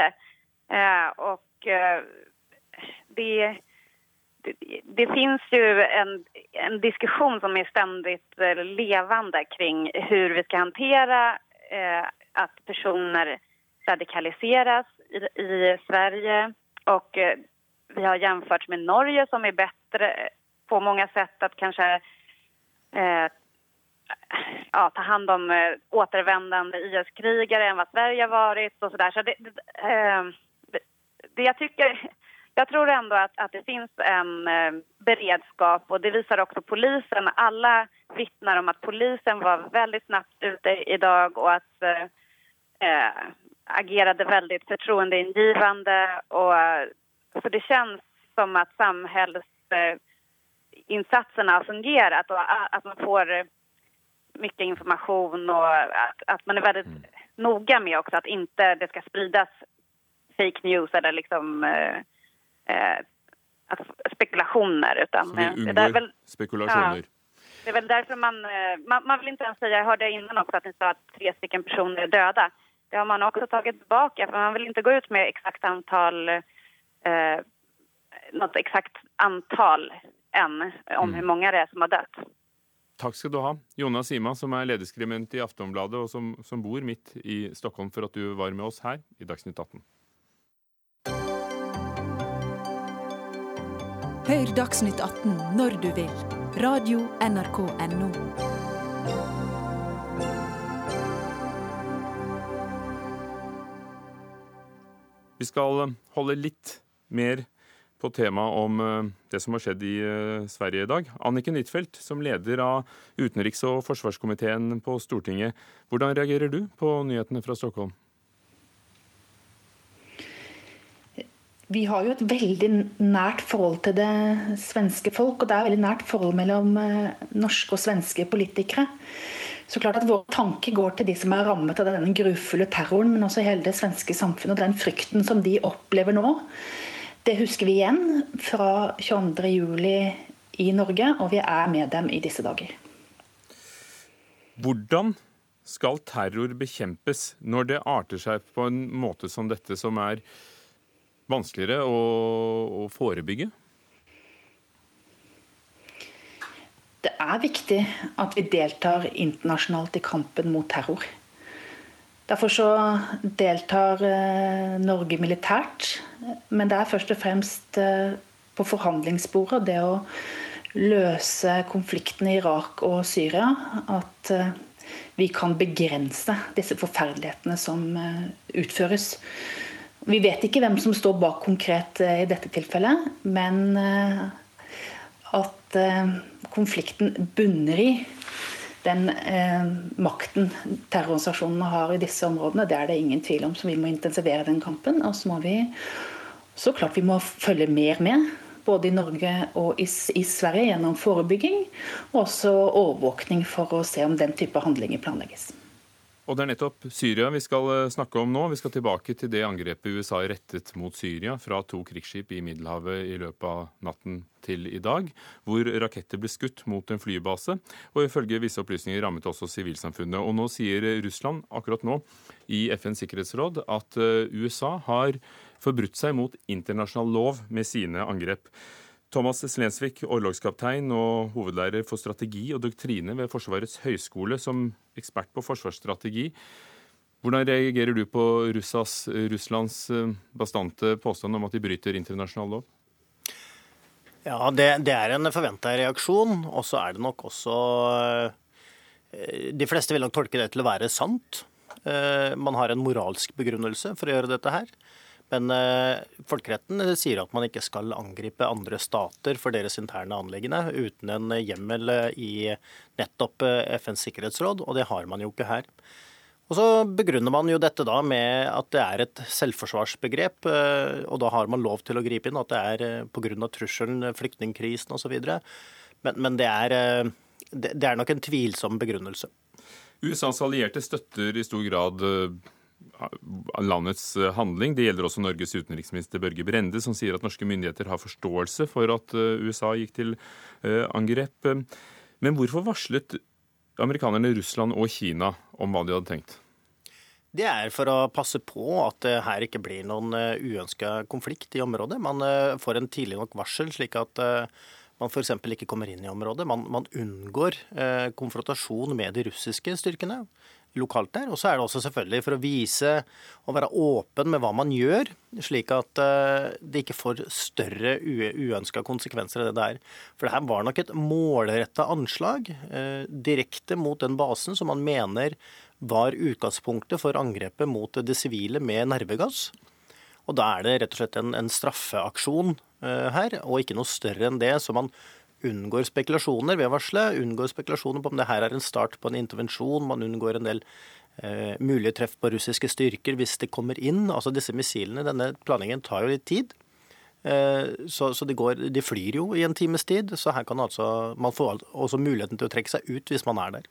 Eh, och eh, det, det, det, finns ju en, en diskussion som är ständigt eh, levande kring hur vi ska hantera eh, att personer radikaliseras i, i Sverige. Och eh, vi har jämfört med Norge som är bättre på många sätt att kanske eh, ja, ta hand om eh, återvändande IS-krigare än vad Sverige har varit och sådär. Så det, det, eh, det, jag tycker... Jag tror ändå att, att det finns en eh, beredskap och det visar också polisen. Alla vittnar om att polisen var väldigt snabbt ute idag och att eh, eh agerade väldigt förtroendeingivande. Och, så det känns som att samhällsinsatserna har fungerat och att man får mycket informasjon og at, at man er veldig mm. noga med också at ikke det skal spridas fake news eller liksom eh, eh, spekulationer. Utan, Så vi unngår vel, spekulasjoner. spekulationer? Ja, det er vel derfor man, eh, man, man vil ikke ens si Jeg hørte innan også at dere sa at tre stykker personer er døde. Det har man også tatt tilbake. for man vil ikke gå ut med eksakt antall eh, noe exakt antal enn om mm. hvor mange det er som har dött. Takk skal du ha, Jonas Sima, som er lederskribent i Aftonbladet, og som, som, bor midt i Stockholm, for at du var med oss her i Dagsnytt 18. Hør Dagsnytt 18 når du vil. Radio NRK Radio.nrk.no. Vi skal holde litt mer på temaet om eh, det som har skjedd i eh, Sverige i dag. Anniken Huitfeldt, som leder av utenriks- og forsvarskomiteen på Stortinget. Hvordan reagerer du på nyhetene fra Stockholm? Vi har jo et veldig nært forhold til det svenske folk, og det er veldig nært forhold mellom eh, norske og svenske politikere. Så klart at Våre tanker går til de som er rammet av denne grufulle terroren, men også hele det svenske samfunnet og den frykten som de opplever nå. Det husker vi igjen fra 22.07 i Norge, og vi er med dem i disse dager. Hvordan skal terror bekjempes når det arter seg på en måte som dette, som er vanskeligere å, å forebygge? Det er viktig at vi deltar internasjonalt i kampen mot terror. Derfor så deltar eh, Norge militært, men det er først og fremst eh, på forhandlingsbordet det å løse konflikten i Irak og Syria at eh, vi kan begrense disse forferdelighetene som utføres. Vi vet ikke hvem som står bak konkret i dette tilfellet, men at konflikten bunner i den eh, makten terrororganisasjonene har i disse områdene, det er det ingen tvil om. Så vi må intensivere den kampen. Og så må vi så klart vi må følge mer med. Både i Norge og i, i Sverige gjennom forebygging, og også overvåkning for å se om den type handlinger planlegges. Og Det er nettopp Syria vi skal eh, snakke om nå. Vi skal tilbake til det angrepet USA rettet mot Syria fra to krigsskip i Middelhavet i løpet av natten til i dag, hvor raketter ble skutt mot en flybase. Og ifølge visse opplysninger rammet også sivilsamfunnet. Og nå sier Russland akkurat nå i FNs sikkerhetsråd at eh, USA har forbrutt seg mot internasjonal lov med sine angrep. Thomas Slensvik, orlogskaptein og hovedlærer for strategi og doktrine ved Forsvarets høgskole, som ekspert på forsvarsstrategi. Hvordan reagerer du på Russas, Russlands eh, bastante påstand om at de bryter internasjonal lov? Ja, det, det er en forventa reaksjon. Og så er det nok også eh, De fleste vil nok tolke det til å være sant. Eh, man har en moralsk begrunnelse for å gjøre dette her. Men eh, folkeretten eh, sier at man ikke skal angripe andre stater for deres interne anliggende uten en hjemmel eh, i nettopp FNs sikkerhetsråd, og det har man jo ikke her. Og Så begrunner man jo dette da med at det er et selvforsvarsbegrep, og da har man lov til å gripe inn, at det er pga. trusselen, flyktningkrisen osv. Men, men det, er, det er nok en tvilsom begrunnelse. USAs allierte støtter i stor grad landets eh, handling. Det gjelder også Norges utenriksminister Børge Brende, som sier at norske myndigheter har forståelse for at eh, USA gikk til eh, angrep. Men hvorfor varslet amerikanerne Russland og Kina om hva de hadde tenkt? Det er for å passe på at det her ikke blir noen uønska konflikt i området. Man får en tidlig nok varsel, slik at man f.eks. ikke kommer inn i området. Man, man unngår konfrontasjon med de russiske styrkene lokalt der. Og så er det også selvfølgelig for å vise og være åpen med hva man gjør, slik at eh, det ikke får større uønska konsekvenser enn det det er. For det her var nok et målretta anslag eh, direkte mot den basen som man mener var utgangspunktet for angrepet mot det sivile med nervegass. Og da er det rett og slett en, en straffeaksjon eh, her, og ikke noe større enn det. Så man unngår spekulasjoner ved å unngår spekulasjoner på om det her er en start på en intervensjon, man unngår en del eh, mulige treff på russiske styrker hvis det kommer inn. Altså disse missilene, denne planleggingen tar jo litt tid. Eh, så, så de, går, de, flyr jo i en times tid, så her kan altså, man få også muligheten til å trekke seg ut hvis man er der.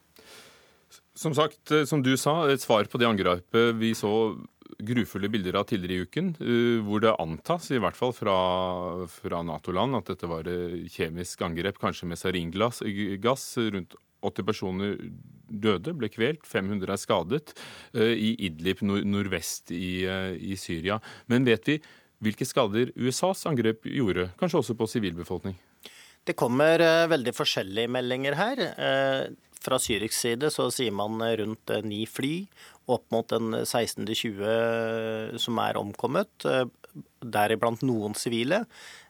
Som sagt, eh, som du sa, et svar på det angrepet vi så grufulle bilder av tidligere i uken, eh, hvor det antas, i hvert fall fra, fra Nato-land, at dette var kjemisk angrep, kanskje med saringass. Rundt 80 personer døde, ble kvelt, 500 er skadet, eh, i Idlib nord nordvest i, eh, i Syria. Men vet vi hvilke skader USAs angrep gjorde, kanskje også på sivilbefolkning? Det kommer veldig forskjellige meldinger her. Fra syrisk side så sier man rundt ni fly opp mot en 16-20 som er omkommet, eh, deriblant noen sivile.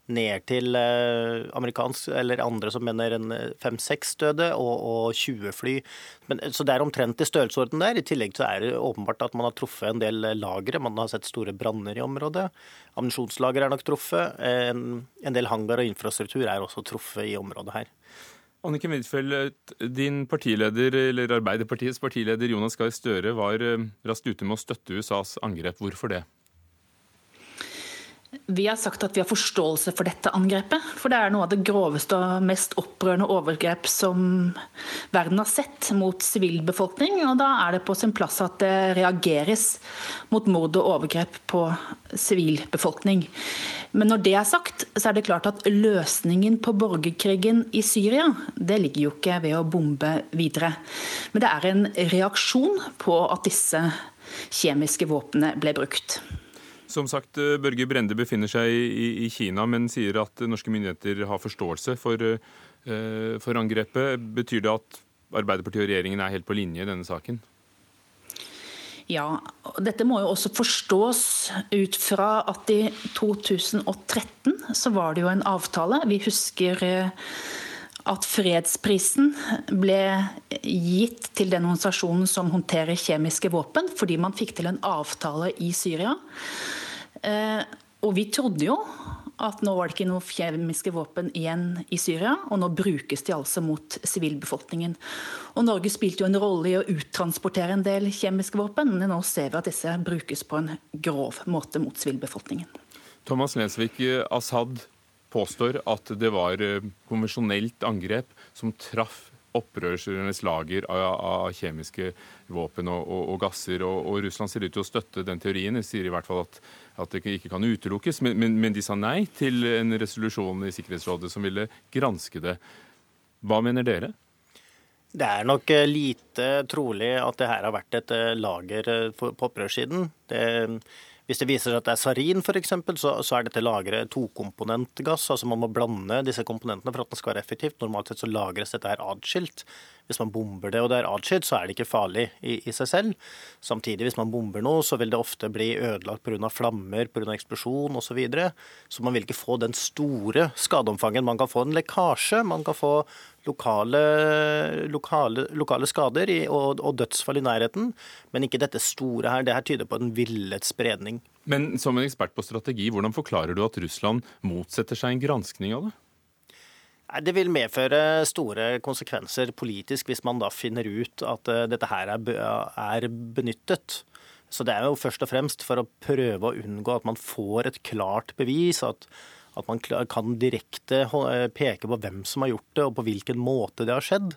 Ned til eh, amerikansk, eller andre som mener en fem-seks døde, og, og, 20 fly. Men, så det er omtrent i størrelsesorden der. I tillegg så er det åpenbart at man har truffet en del lagre. Man har sett store branner i området. Ammunisjonslager er nok truffet. En, en del hangar og infrastruktur er også truffet i området her. Anniken Huitfeldt, din partileder, eller Arbeiderpartiets partileder Jonas Gahr Støre var eh, raskt ute med å støtte USAs angrep. Hvorfor det? Vi har sagt at vi har forståelse for dette angrepet. For det er noe av det groveste og mest opprørende overgrep som verden har sett mot sivilbefolkning. Og da er det på sin plass at det reageres mot mord og overgrep på sivilbefolkning. Men når det er sagt, så er det klart at løsningen på borgerkrigen i Syria, det ligger jo ikke ved å bombe videre. Men det er en reaksjon på at disse kjemiske våpnene ble brukt. Som sagt, Børge Brende befinner seg i, i Kina, men sier at norske myndigheter har forståelse for, for angrepet. Betyr det at Arbeiderpartiet og regjeringen er helt på linje i denne saken? Ja, dette må jo også forstås ut fra at i 2013 så var det jo en avtale. Vi husker eh, at fredsprisen ble gitt til den organisasjonen som håndterer kjemiske våpen, fordi man fikk til en avtale i Syria. Eh, og vi trodde jo at nå var det ikke noe kjemiske våpen igjen i Syria, og nå brukes de altså mot sivilbefolkningen. Og Norge spilte jo en rolle i å uttransportere en del kjemiske våpen, men nå ser vi at disse brukes på en grov måte mot sivilbefolkningen. Thomas Lensvik, Assad påstår at det var eh, konvensjonelt angrep som traff opprørernes lager av, av, kjemiske våpen og, og, og gasser. Og, og, Russland ser ut til å støtte den teorien. De sier i hvert fall at at det ikke kan utelukkes. Men, men, men de sa nei til en resolusjon i Sikkerhetsrådet som ville granske det. Hva mener dere? Det er nok eh, lite trolig at det her har vært et eh, lager på opprørssiden. Det, hvis det viser seg at det er sarin f.eks., så, så er dette lageret tokomponentgass. altså Man må blande disse komponentene for at den skal være effektivt. Normalt sett så lagres dette her atskilt. Hvis man bomber det og det er atskilt, så er det ikke farlig i, i, seg selv. Samtidig, hvis man bomber noe, så vil det ofte bli ødelagt pga. flammer, pga. eksplosjon osv. Så, videre. så man vil ikke få den store skadeomfangen. Man kan få en lekkasje, man kan få lokale, lokale, lokale skader i, og, og, dødsfall i nærheten, men ikke dette store her. Det her tyder på en villet spredning. Men som en ekspert på strategi, hvordan forklarer du at Russland motsetter seg en granskning av det? Det vil medføre store konsekvenser politisk hvis man da finner ut at eh, dette her er benyttet. Så det er jo først og fremst for å prøve å unngå at man får et klart bevis. At, at man kan direkte eh, peke på hvem som har gjort det, og på hvilken måte det har skjedd.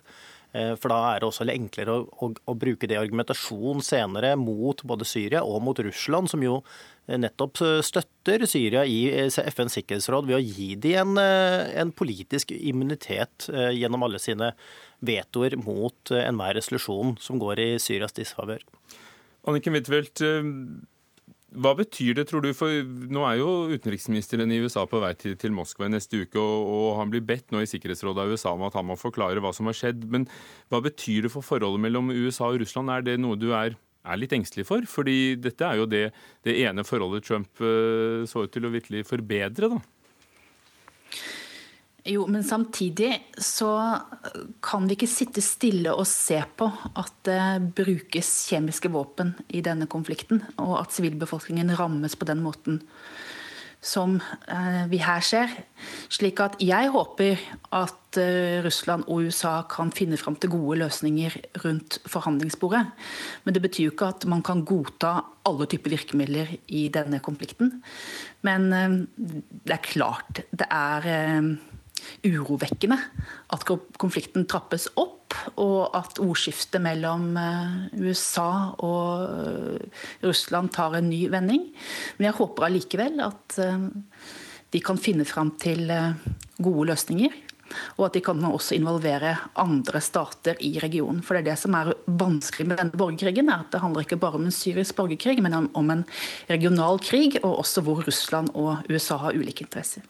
Eh, for da er det også enklere å, å, å bruke det i argumentasjon senere mot både Syria og mot Russland, som jo nettopp støtter Syria i FNs sikkerhetsråd ved å gi dem en, eh, en politisk immunitet eh, gjennom alle sine vetoer mot eh, enhver resolusjon som går i Syrias disfavør. Anniken Huitfeldt, hva betyr det, tror du? For nå er jo utenriksministeren i USA på vei til, til Moskva neste uke, og, og, han blir bedt nå i Sikkerhetsrådet av USA om at han må forklare hva som har skjedd. Men hva betyr det for forholdet mellom USA og Russland? Er det noe du er er litt engstelig for. fordi dette er jo det, det ene forholdet Trump uh, så ut til å virkelig forbedre. da. Jo, men samtidig så kan vi ikke sitte stille og se på at det brukes kjemiske våpen i denne konflikten, og at sivilbefolkningen rammes på den måten som eh, vi her ser. Slik at jeg håper at eh, Russland og USA kan finne fram til gode løsninger rundt forhandlingsbordet. Men det betyr jo ikke at man kan godta alle typer virkemidler i denne konflikten. Men eh, det er klart det er urovekkende at konflikten trappes opp, og at ordskiftet mellom eh, USA og eh, Russland tar en ny vending. Men jeg håper allikevel at eh, de kan finne fram til gode løsninger. Og at de kan også involvere andre stater i regionen. For det er det som er vanskelig med denne borgerkrigen. er at Det handler ikke bare om en syrisk borgerkrig, men om en regional krig, og også hvor Russland og USA har ulike interesser.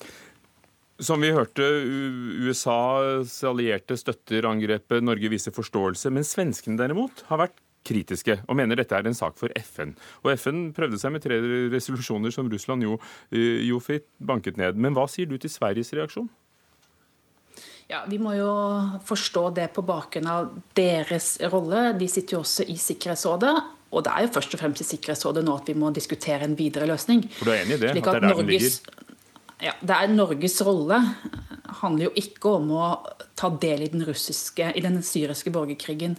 Som vi hørte, USAs allierte støtter angrepet, Norge viser forståelse. Men svenskene derimot har vært kritiske og mener dette er en sak for FN. Og FN prøvde seg med tre resolusjoner som Russland jo, eh, jo fikk banket ned. Men hva sier du til Sveriges reaksjon? Ja, Vi må jo forstå det på bakgrunn av deres rolle. De sitter jo også i Sikkerhetsrådet. Og det er jo først og fremst i Sikkerhetsrådet nå at vi må diskutere en videre løsning. For du er enig i det? At, at det er der den ligger? Ja, det er Norges rolle handler jo ikke om å ta del i den, russiske, i den syriske borgerkrigen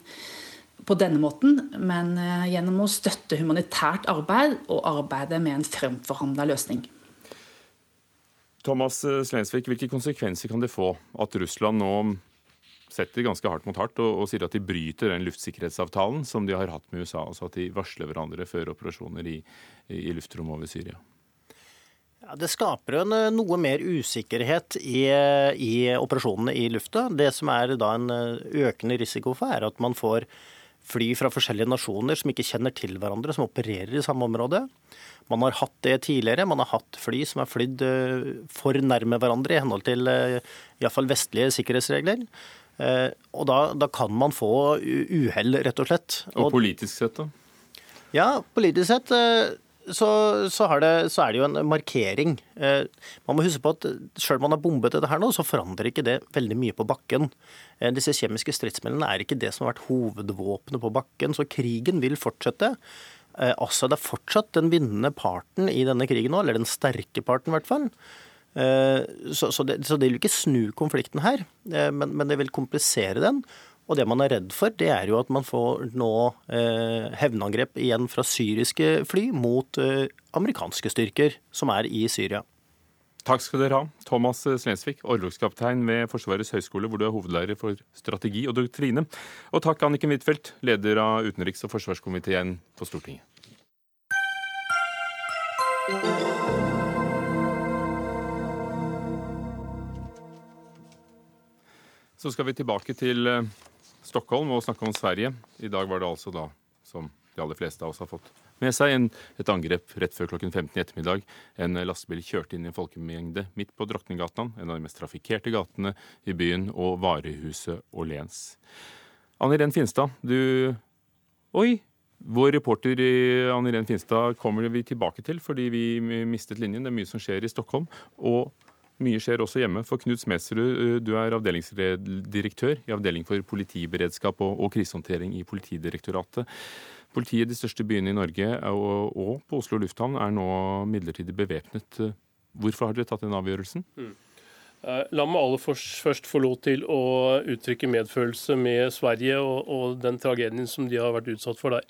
på denne måten, men eh, gjennom å støtte humanitært arbeid og arbeide med en fremforhandla løsning. Thomas eh, Slensvik, hvilke konsekvenser kan det få at Russland nå setter ganske hardt mot hardt og, og, sier at de bryter den luftsikkerhetsavtalen som de har hatt med USA, altså at de varsler hverandre før operasjoner i, i luftrommet over Syria? Ja, det skaper en eh, noe mer usikkerhet i, i, operasjonene i lufta. Det som er da en eh, økende risiko for, er at man får fly fra forskjellige nasjoner som ikke kjenner til hverandre, som opererer i samme område. Man har hatt det tidligere. Man har hatt fly som har flydd eh, for nærme hverandre i henhold til eh, iallfall vestlige sikkerhetsregler. Eh, og da, da kan man få uhell, rett og slett. Og politisk sett, da? Ja, politisk sett så, så, det, så, er det jo en markering. Eh, man må huske på at selv om man har bombet dette her nå, så forandrer ikke det veldig mye på bakken. Eh, disse kjemiske stridsmidlene er ikke det som har vært hovedvåpenet på bakken, så krigen vil fortsette. Altså Assad er fortsatt den vinnende parten i denne krigen nå, eller den sterke parten i hvert fall. Eh, så, så, det, så, det, vil ikke snu konflikten her, eh, men, men det vil komplisere den. Og det man er redd for, det er jo at man får nå eh, hevnangrep igjen fra syriske fly mot eh, amerikanske styrker som er i Syria. Takk skal dere ha, Thomas Slensvik, orlogskaptein ved Forsvarets høgskole, hvor du er hovedlærer for strategi og doktrine. Og takk, Anniken Huitfeldt, leder av utenriks- og forsvarskomiteen på Stortinget. Så skal vi tilbake til eh, Stockholm og snakke om Sverige. I dag var det altså da, som de aller fleste av oss har fått med seg, en, et angrep rett før klokken 15 i ettermiddag. En lastebil kjørte inn i en folkemengde midt på Drottninggatan, en av de mest trafikkerte gatene i byen, og varehuset Åhléns. Anne Irén Finstad, du Oi! Vår reporter Anne Irén Finstad kommer vi tilbake til fordi vi mistet linjen. Det er mye som skjer i Stockholm. Og mye skjer også hjemme. For Knut Smedsrud, eh, du er avdelingsdirektør i Avdeling for politiberedskap og, og krisehåndtering i Politidirektoratet. Politiet i de største byene i Norge og, og, på Oslo lufthavn er nå midlertidig bevæpnet. Hvorfor har dere tatt den avgjørelsen? Mm. Eh, la meg aller først få lov til å uttrykke medfølelse med Sverige og, og den tragedien som de har vært utsatt for der.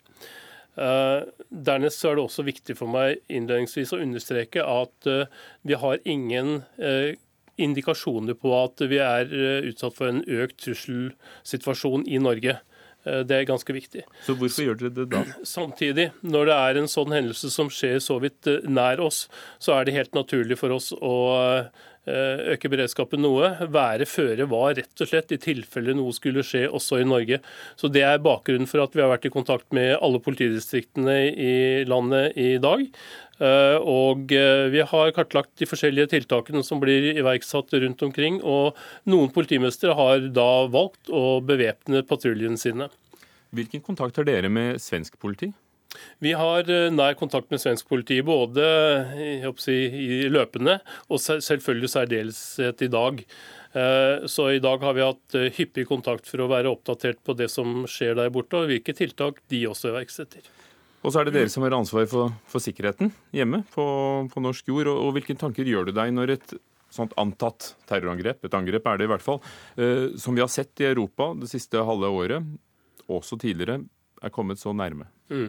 Uh, dernest er det også viktig for meg innledningsvis å understreke at uh, vi har ingen uh, indikasjoner på at vi er utsatt for en økt trusselsituasjon i Norge. Det er ganske viktig. Så hvorfor gjør dere det da? *clears throat* Samtidig, når det er en sånn hendelse som skjer så vidt nær oss, så er det helt naturlig for oss å Eh, øke beredskapen noe. Være føre var, rett og slett, i tilfelle noe skulle skje også i Norge. Så Det er bakgrunnen for at vi har vært i kontakt med alle politidistriktene i landet i dag. Eh, og eh, vi har kartlagt de forskjellige tiltakene som blir iverksatt rundt omkring. Og noen politimestere har da valgt å bevæpne patruljene sine. Hvilken kontakt har dere med svensk politi? Vi har eh, nær kontakt med svensk politi, både si, i løpende og selvfølgelig særdeleshet i dag. Eh, så i dag har vi hatt eh, hyppig kontakt for å være oppdatert på det som skjer der borte, og hvilke tiltak de også iverksetter. Og så er det dere som har ansvar for, for sikkerheten hjemme på, på, norsk jord. Og, og hvilke tanker gjør du deg når et sånt antatt terrorangrep, et angrep er det i hvert fall, som vi har sett i Europa det siste halve året, også tidligere, er kommet så nærme? Mm.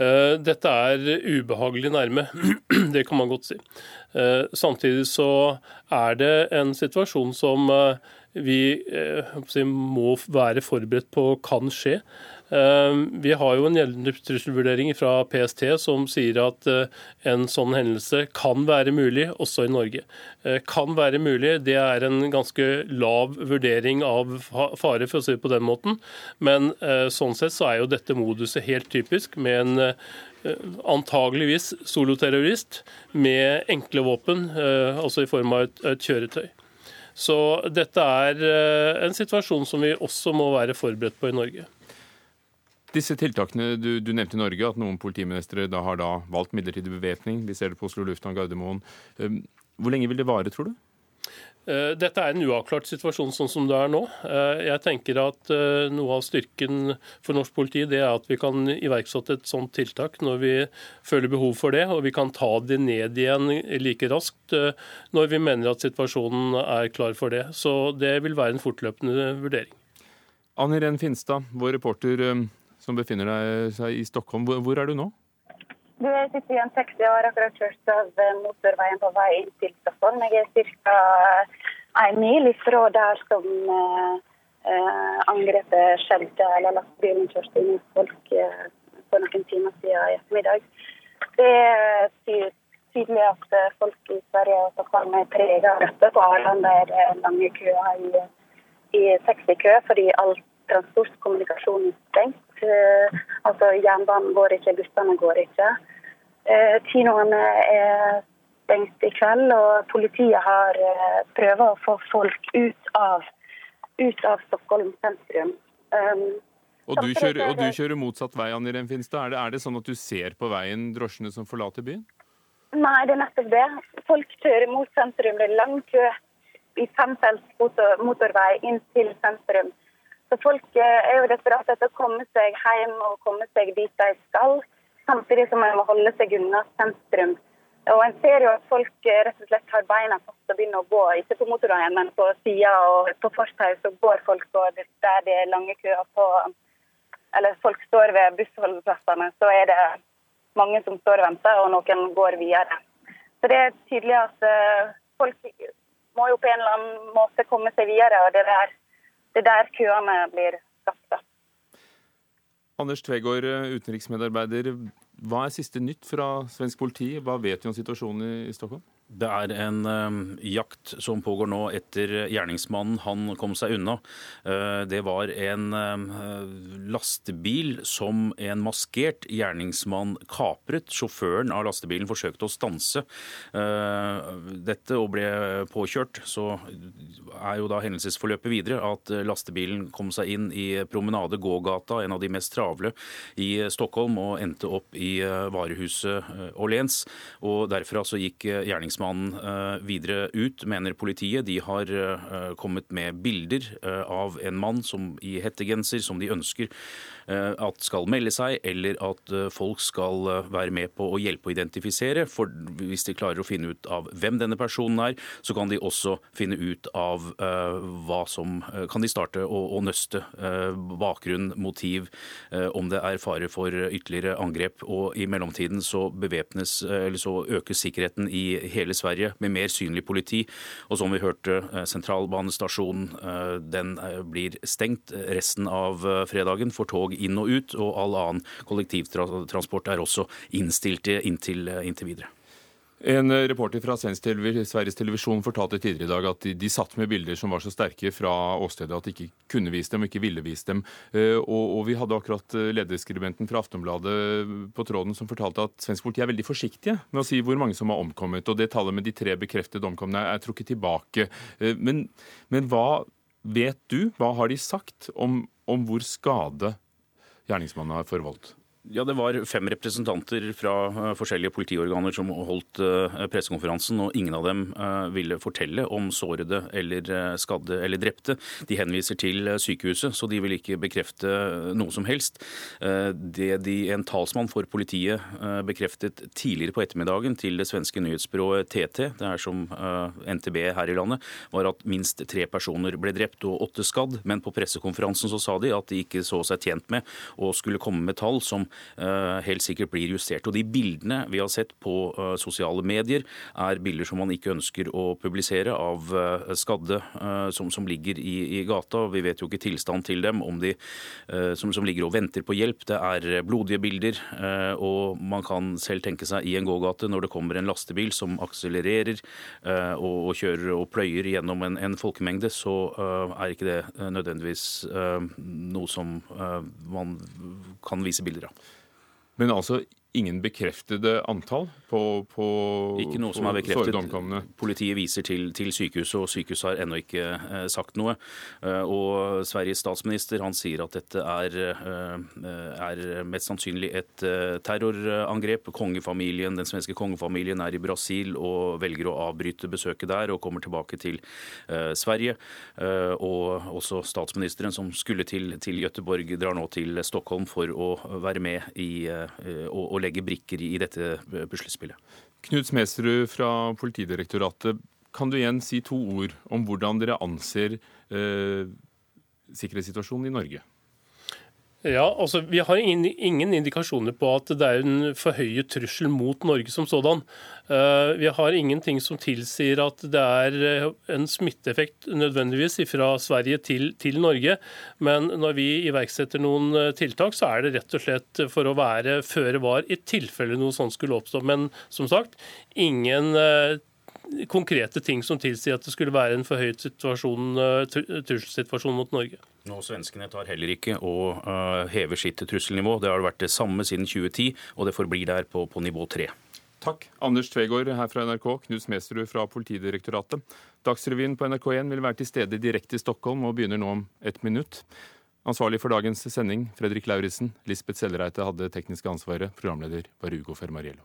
dette er ubehagelig nærme, *clears throat* det kan man godt si. Eh, samtidig så er det en situasjon som eh, vi må være forberedt på kan skje. Vi har jo en gjeldende trusselvurdering fra PST som sier at eh, en sånn hendelse kan være mulig også i Norge. Eh, kan være mulig, det er en ganske lav vurdering av fare, for å si det på den måten. Men eh, sånn sett så er jo dette moduset helt typisk med en antageligvis soloterrorist med enkle våpen, altså i form av et, et kjøretøy. Så dette er en situasjon som vi også må være forberedt på i Norge. Disse tiltakene du, du, nevnte i Norge, at noen politimestere da har da valgt midlertidig bevæpning. Vi ser det på Oslo lufthavn Gardermoen. Hvor lenge vil det vare, tror du? Eh, dette er en uavklart situasjon sånn som det er nå. Eh, jeg tenker at eh, Noe av styrken for norsk politi det er at vi kan iverksette et sånt tiltak når vi føler behov for det, og vi kan ta det ned igjen like raskt når vi mener at situasjonen er klar for det. Så det vil være en fortløpende vurdering. Ann Irén Finstad, vår reporter som befinner seg i Stockholm. Hvor er du nå? Du, jeg sitter i en taxi akkurat kjørt av motorveien på vei inn til Stockholm. Jeg er ca. en mil ifra der som eh, angrepet skjedde, eller lastebilen kjørte inn folk eh, for noen timer siden i ettermiddag. Det er tydelig at eh, folk i Sverige og Stockholm er prega av dette. På Arlanda er det lange køer i, i taxikø fordi all transportkommunikasjon er stengt. Altså jernbanen går ikke, bussene går ikke. Kinoene er stengt i kveld, og politiet har prøvd å få folk ut av, ut av Stockholm sentrum. Um, og du, kjører, og du kjører motsatt vei, Anni Rem Finstad. Er det, er det sånn at du ser på veien drosjene som forlater byen? Nei, det er nettopp det. Folk kjører mot sentrum. Det er lang kø i femfelts motorvei inn til sentrum. Så folk eh, er jo desperate etter å komme seg hjem og komme seg dit de skal, samtidig som man må holde seg unna sentrum. Og En ser jo at folk eh, rett og slett har beina fast og begynner å gå, ikke på motorveien, men på sida og på fortau så går folk der det er lange køer på eller folk står ved bussholdeplassene, så er det mange som står og venter, og noen går videre. Så det er tydelig at uh, folk må jo på en eller annen måte komme seg videre, og det er der, det er der køene blir skapt. Anders Tvegård, utenriksmedarbeider. Hva er siste nytt fra svensk politi? Hva vet vi om situasjonen i Stockholm? Det er en um, jakt som pågår nå etter gjerningsmannen. Han kom seg unna. Uh, det var en um, lastebil som en maskert gjerningsmann kapret. Sjåføren av lastebilen forsøkte å stanse uh, dette og ble påkjørt. Så er jo da hendelsesforløpet videre at lastebilen kom seg inn i Promenade gågata, en av de mest travle i Stockholm, og endte opp i uh, varehuset Åhléns. Og derfra så gikk gjerningsmannen gjerningsmannen eh, videre ut, mener politiet. De har eh, kommet med bilder eh, av en mann som i hettegenser som de ønsker at skal melde seg, eller at folk skal være med på å hjelpe å identifisere. For hvis de klarer å finne ut av hvem denne personen er, så kan de også finne ut av hva som Kan de starte å, å nøste bakgrunn, motiv, om det er fare for ytterligere angrep. Og i mellomtiden så bevæpnes, eller så økes sikkerheten i hele Sverige med mer synlig politi. Og som vi hørte, eh, sentralbanestasjonen eh, den eh, blir stengt resten av fredagen for tog inn og ut, og all annen kollektivtransport er også innstilt inntil, inntil videre. En reporter fra Sveriges Televisjon fortalte tidligere i dag at de, de, satt med bilder som var så sterke fra åstedet at de ikke kunne vise dem ikke ville vise dem. Eh, og, og vi hadde akkurat eh, lederskribenten fra Aftonbladet på tråden som fortalte at svensk politi er veldig forsiktige med å si hvor mange som har omkommet. Og det tallet med de tre bekreftede omkomne er trukket tilbake. Eh, men, men, hva vet du? Hva har de sagt om, om hvor skade gjerningsmannen har forvoldt? Ja, Det var fem representanter fra eh, forskjellige politiorganer som holdt eh, pressekonferansen, og ingen av dem eh, ville fortelle om sårede eller skadde eller drepte. De henviser til sykehuset, så de vil ikke bekrefte noe som helst. Det de, en talsmann for politiet bekreftet tidligere på ettermiddagen til det svenske nyhetsbyrået TT, det er som NTB her i landet, var at minst tre personer ble drept og åtte skadd. Men på pressekonferansen så sa de at de ikke så seg tjent med å skulle komme med tall som helt sikkert blir justert. Og De bildene vi har sett på eh, sosiale medier, er bilder som man ikke ønsker å publisere av eh, skadde som, som ligger i, i, gata. Vi vet jo ikke tilstand til dem, om de som, som, ligger og venter på hjelp. Det er blodige bilder, og man kan selv tenke seg i en gågate når det kommer en lastebil som akselererer og, og kjører og pløyer gjennom en, en folkemengde, så er ikke det nødvendigvis noe som man kan vise bilder av. Men altså ingen bekreftede antall på, på Ikke noe som er bekreftet. Politiet viser til, til, sykehuset, og sykehuset har ennå ikke eh, sagt noe. Eh, og Sveriges statsminister han sier at dette er, eh, er mest sannsynlig et eh, terrorangrep. Kongefamilien, Den svenske kongefamilien er i Brasil og velger å avbryte besøket der og kommer tilbake til eh, Sverige. Eh, og også statsministeren, som skulle til, til Gøteborg, drar nå til Stockholm for å være med i og, og legge brikker i dette puslespillet. Knut Smedsrud fra Politidirektoratet, kan du igjen si to ord om hvordan dere anser eh, sikkerhetssituasjonen i Norge? Ja, altså Vi har ingen, ingen, indikasjoner på at det er en forhøyet trussel mot Norge som sådan. Uh, vi har ingenting som tilsier at det er eh, en smitteeffekt nødvendigvis fra Sverige til, til, Norge. Men når vi iverksetter noen eh, tiltak, så er det rett og slett for å være føre var i tilfelle noe sånt skulle oppstå. Men som sagt, ingen uh, konkrete ting som tilsier at det skulle være en forhøyet trusselsituasjon mot Norge. Nå, Svenskene tar heller ikke og uh, hever sitt trusselnivå. Det har vært det samme siden 2010, og det forblir der på, på nivå tre. Takk. Anders Tvegård her fra NRK, Knut Smedsrud fra Politidirektoratet. Dagsrevyen på NRK1 vil være til stede direkte i Stockholm og begynner nå om ett minutt. Ansvarlig for dagens sending, Fredrik Lauritzen. Lisbeth Sellereite hadde tekniske ansvaret. Programleder var Ugo Fermariello.